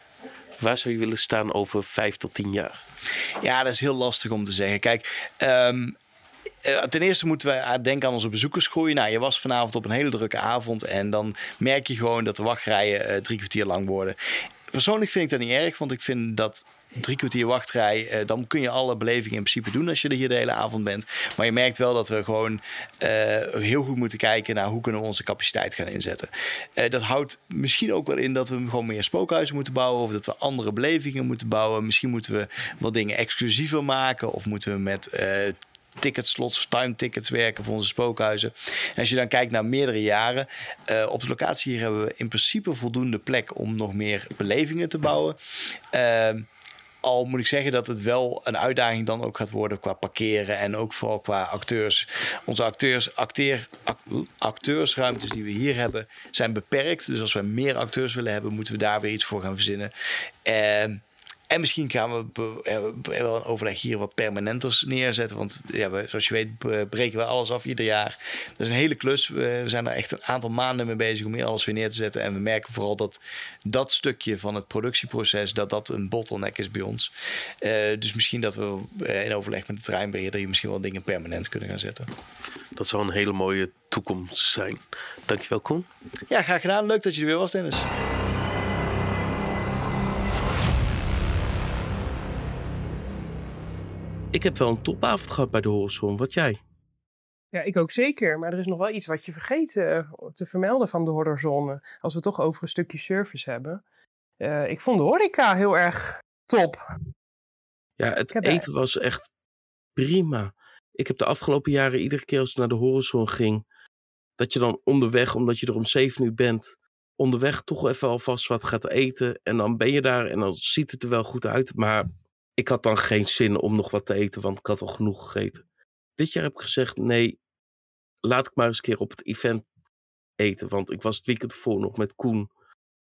Waar zou je willen staan over vijf tot tien jaar? Ja, dat is heel lastig om te zeggen. Kijk, um, ten eerste moeten we denken aan onze bezoekersgroei. Nou, je was vanavond op een hele drukke avond en dan merk je gewoon dat de wachtrijen uh, drie kwartier lang worden. Persoonlijk vind ik dat niet erg, want ik vind dat drie kwartier wachtrij, uh, dan kun je alle belevingen in principe doen als je er hier de hele avond bent. Maar je merkt wel dat we gewoon uh, heel goed moeten kijken naar hoe kunnen we onze capaciteit gaan inzetten. Uh, dat houdt misschien ook wel in dat we gewoon meer spookhuizen moeten bouwen of dat we andere belevingen moeten bouwen. Misschien moeten we wat dingen exclusiever maken of moeten we met ticketslots of time tickets werken voor onze spookhuizen. En als je dan kijkt naar meerdere jaren, op de locatie hier hebben we in principe voldoende plek om nog meer belevingen te bouwen. Uh, al moet ik zeggen dat het wel een uitdaging dan ook gaat worden qua parkeren en ook vooral qua acteurs. Onze acteurs, acteer, acteursruimtes die we hier hebben zijn beperkt. Dus als we meer acteurs willen hebben, moeten we daar weer iets voor gaan verzinnen. En en misschien gaan we wel een overleg hier wat permanenters neerzetten. Want ja, we, zoals je weet breken we alles af ieder jaar. Dat is een hele klus. We zijn er echt een aantal maanden mee bezig om hier alles weer neer te zetten. En we merken vooral dat dat stukje van het productieproces, dat dat een bottleneck is bij ons. Uh, dus misschien dat we uh, in overleg met de treinbeheerder hier misschien wel dingen permanent kunnen gaan zetten. Dat zou een hele mooie toekomst zijn. Dankjewel, Koen. Ja, graag gedaan. Leuk dat je er weer was, Dennis. Ik heb wel een topavond gehad bij de Horizon. Wat jij? Ja, ik ook zeker. Maar er is nog wel iets wat je vergeet uh, te vermelden van de Horizon. Als we het toch over een stukje service hebben. Uh, ik vond de horeca heel erg top. Ja, het eten was echt prima. Ik heb de afgelopen jaren iedere keer als ik naar de Horizon ging... dat je dan onderweg, omdat je er om zeven uur bent, onderweg toch even alvast wat gaat eten. En dan ben je daar en dan ziet het er wel goed uit. Maar ik had dan geen zin om nog wat te eten, want ik had al genoeg gegeten. Dit jaar heb ik gezegd, nee, laat ik maar eens een keer op het event eten. Want ik was het weekend ervoor nog met Koen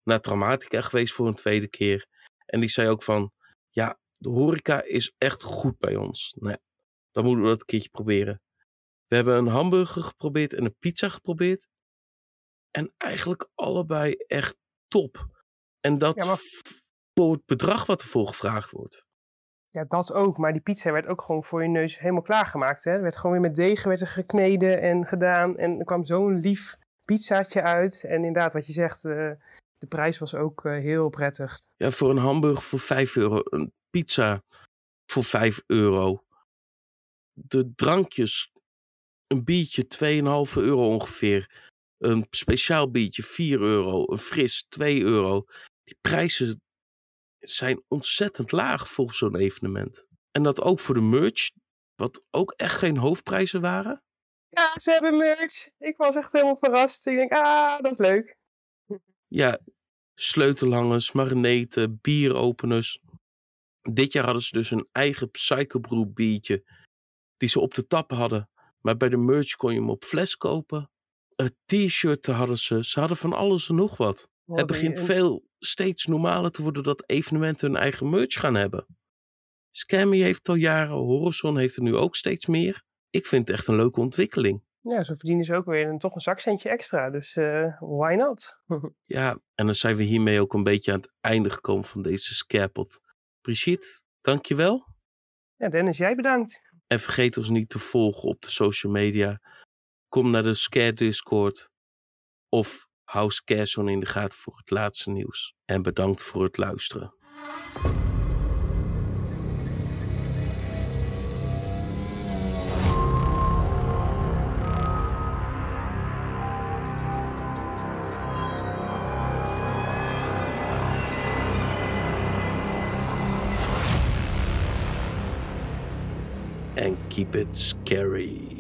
naar Traumatica geweest voor een tweede keer. En die zei ook van, ja, de horeca is echt goed bij ons. Nou, dan moeten we dat een keertje proberen. We hebben een hamburger geprobeerd en een pizza geprobeerd. En eigenlijk allebei echt top. En dat Ja, maar- voor het bedrag wat ervoor gevraagd wordt. Ja, dat ook. Maar die pizza werd ook gewoon voor je neus helemaal klaargemaakt. Hè? Er werd gewoon weer met degen werd er gekneden en gedaan. En er kwam zo'n lief pizzaatje uit. En inderdaad, wat je zegt, eh, de prijs was ook eh, heel prettig. Ja, voor een hamburger voor 5 euro. Een pizza voor 5 euro. De drankjes. Een biertje 2,5 euro ongeveer. Een speciaal biertje 4 euro. Een fris 2 euro. Die prijzen zijn ontzettend laag voor zo'n evenement. En dat ook voor de merch. Wat ook echt geen hoofdprijzen waren. Ja, ze hebben merch. Ik was echt helemaal verrast. Ik denk, ah, dat is leuk. Ja, sleutelhangers, marineten, bieropeners. Dit jaar hadden ze dus een eigen Psychobrew biertje. Die ze op de tap hadden. Maar bij de merch kon je hem op fles kopen. Een t-shirt hadden ze. Ze hadden van alles en nog wat. Het begint veel steeds normaler te worden dat evenementen hun eigen merch gaan hebben. Scammy heeft al jaren, Horizon heeft er nu ook steeds meer. Ik vind het echt een leuke ontwikkeling. Ja, zo verdienen ze ook weer een, toch een zakcentje extra. Dus eh, why not? Ja, en dan zijn we hiermee ook een beetje aan het einde gekomen van deze scarepot. Brigitte, dankjewel. ja, Dennis, jij bedankt. En vergeet ons niet te volgen op de social media. Kom naar de Scare Discord. Of hou Scarezone in de gaten voor het laatste nieuws. En bedankt voor het luisteren. And keep it scary.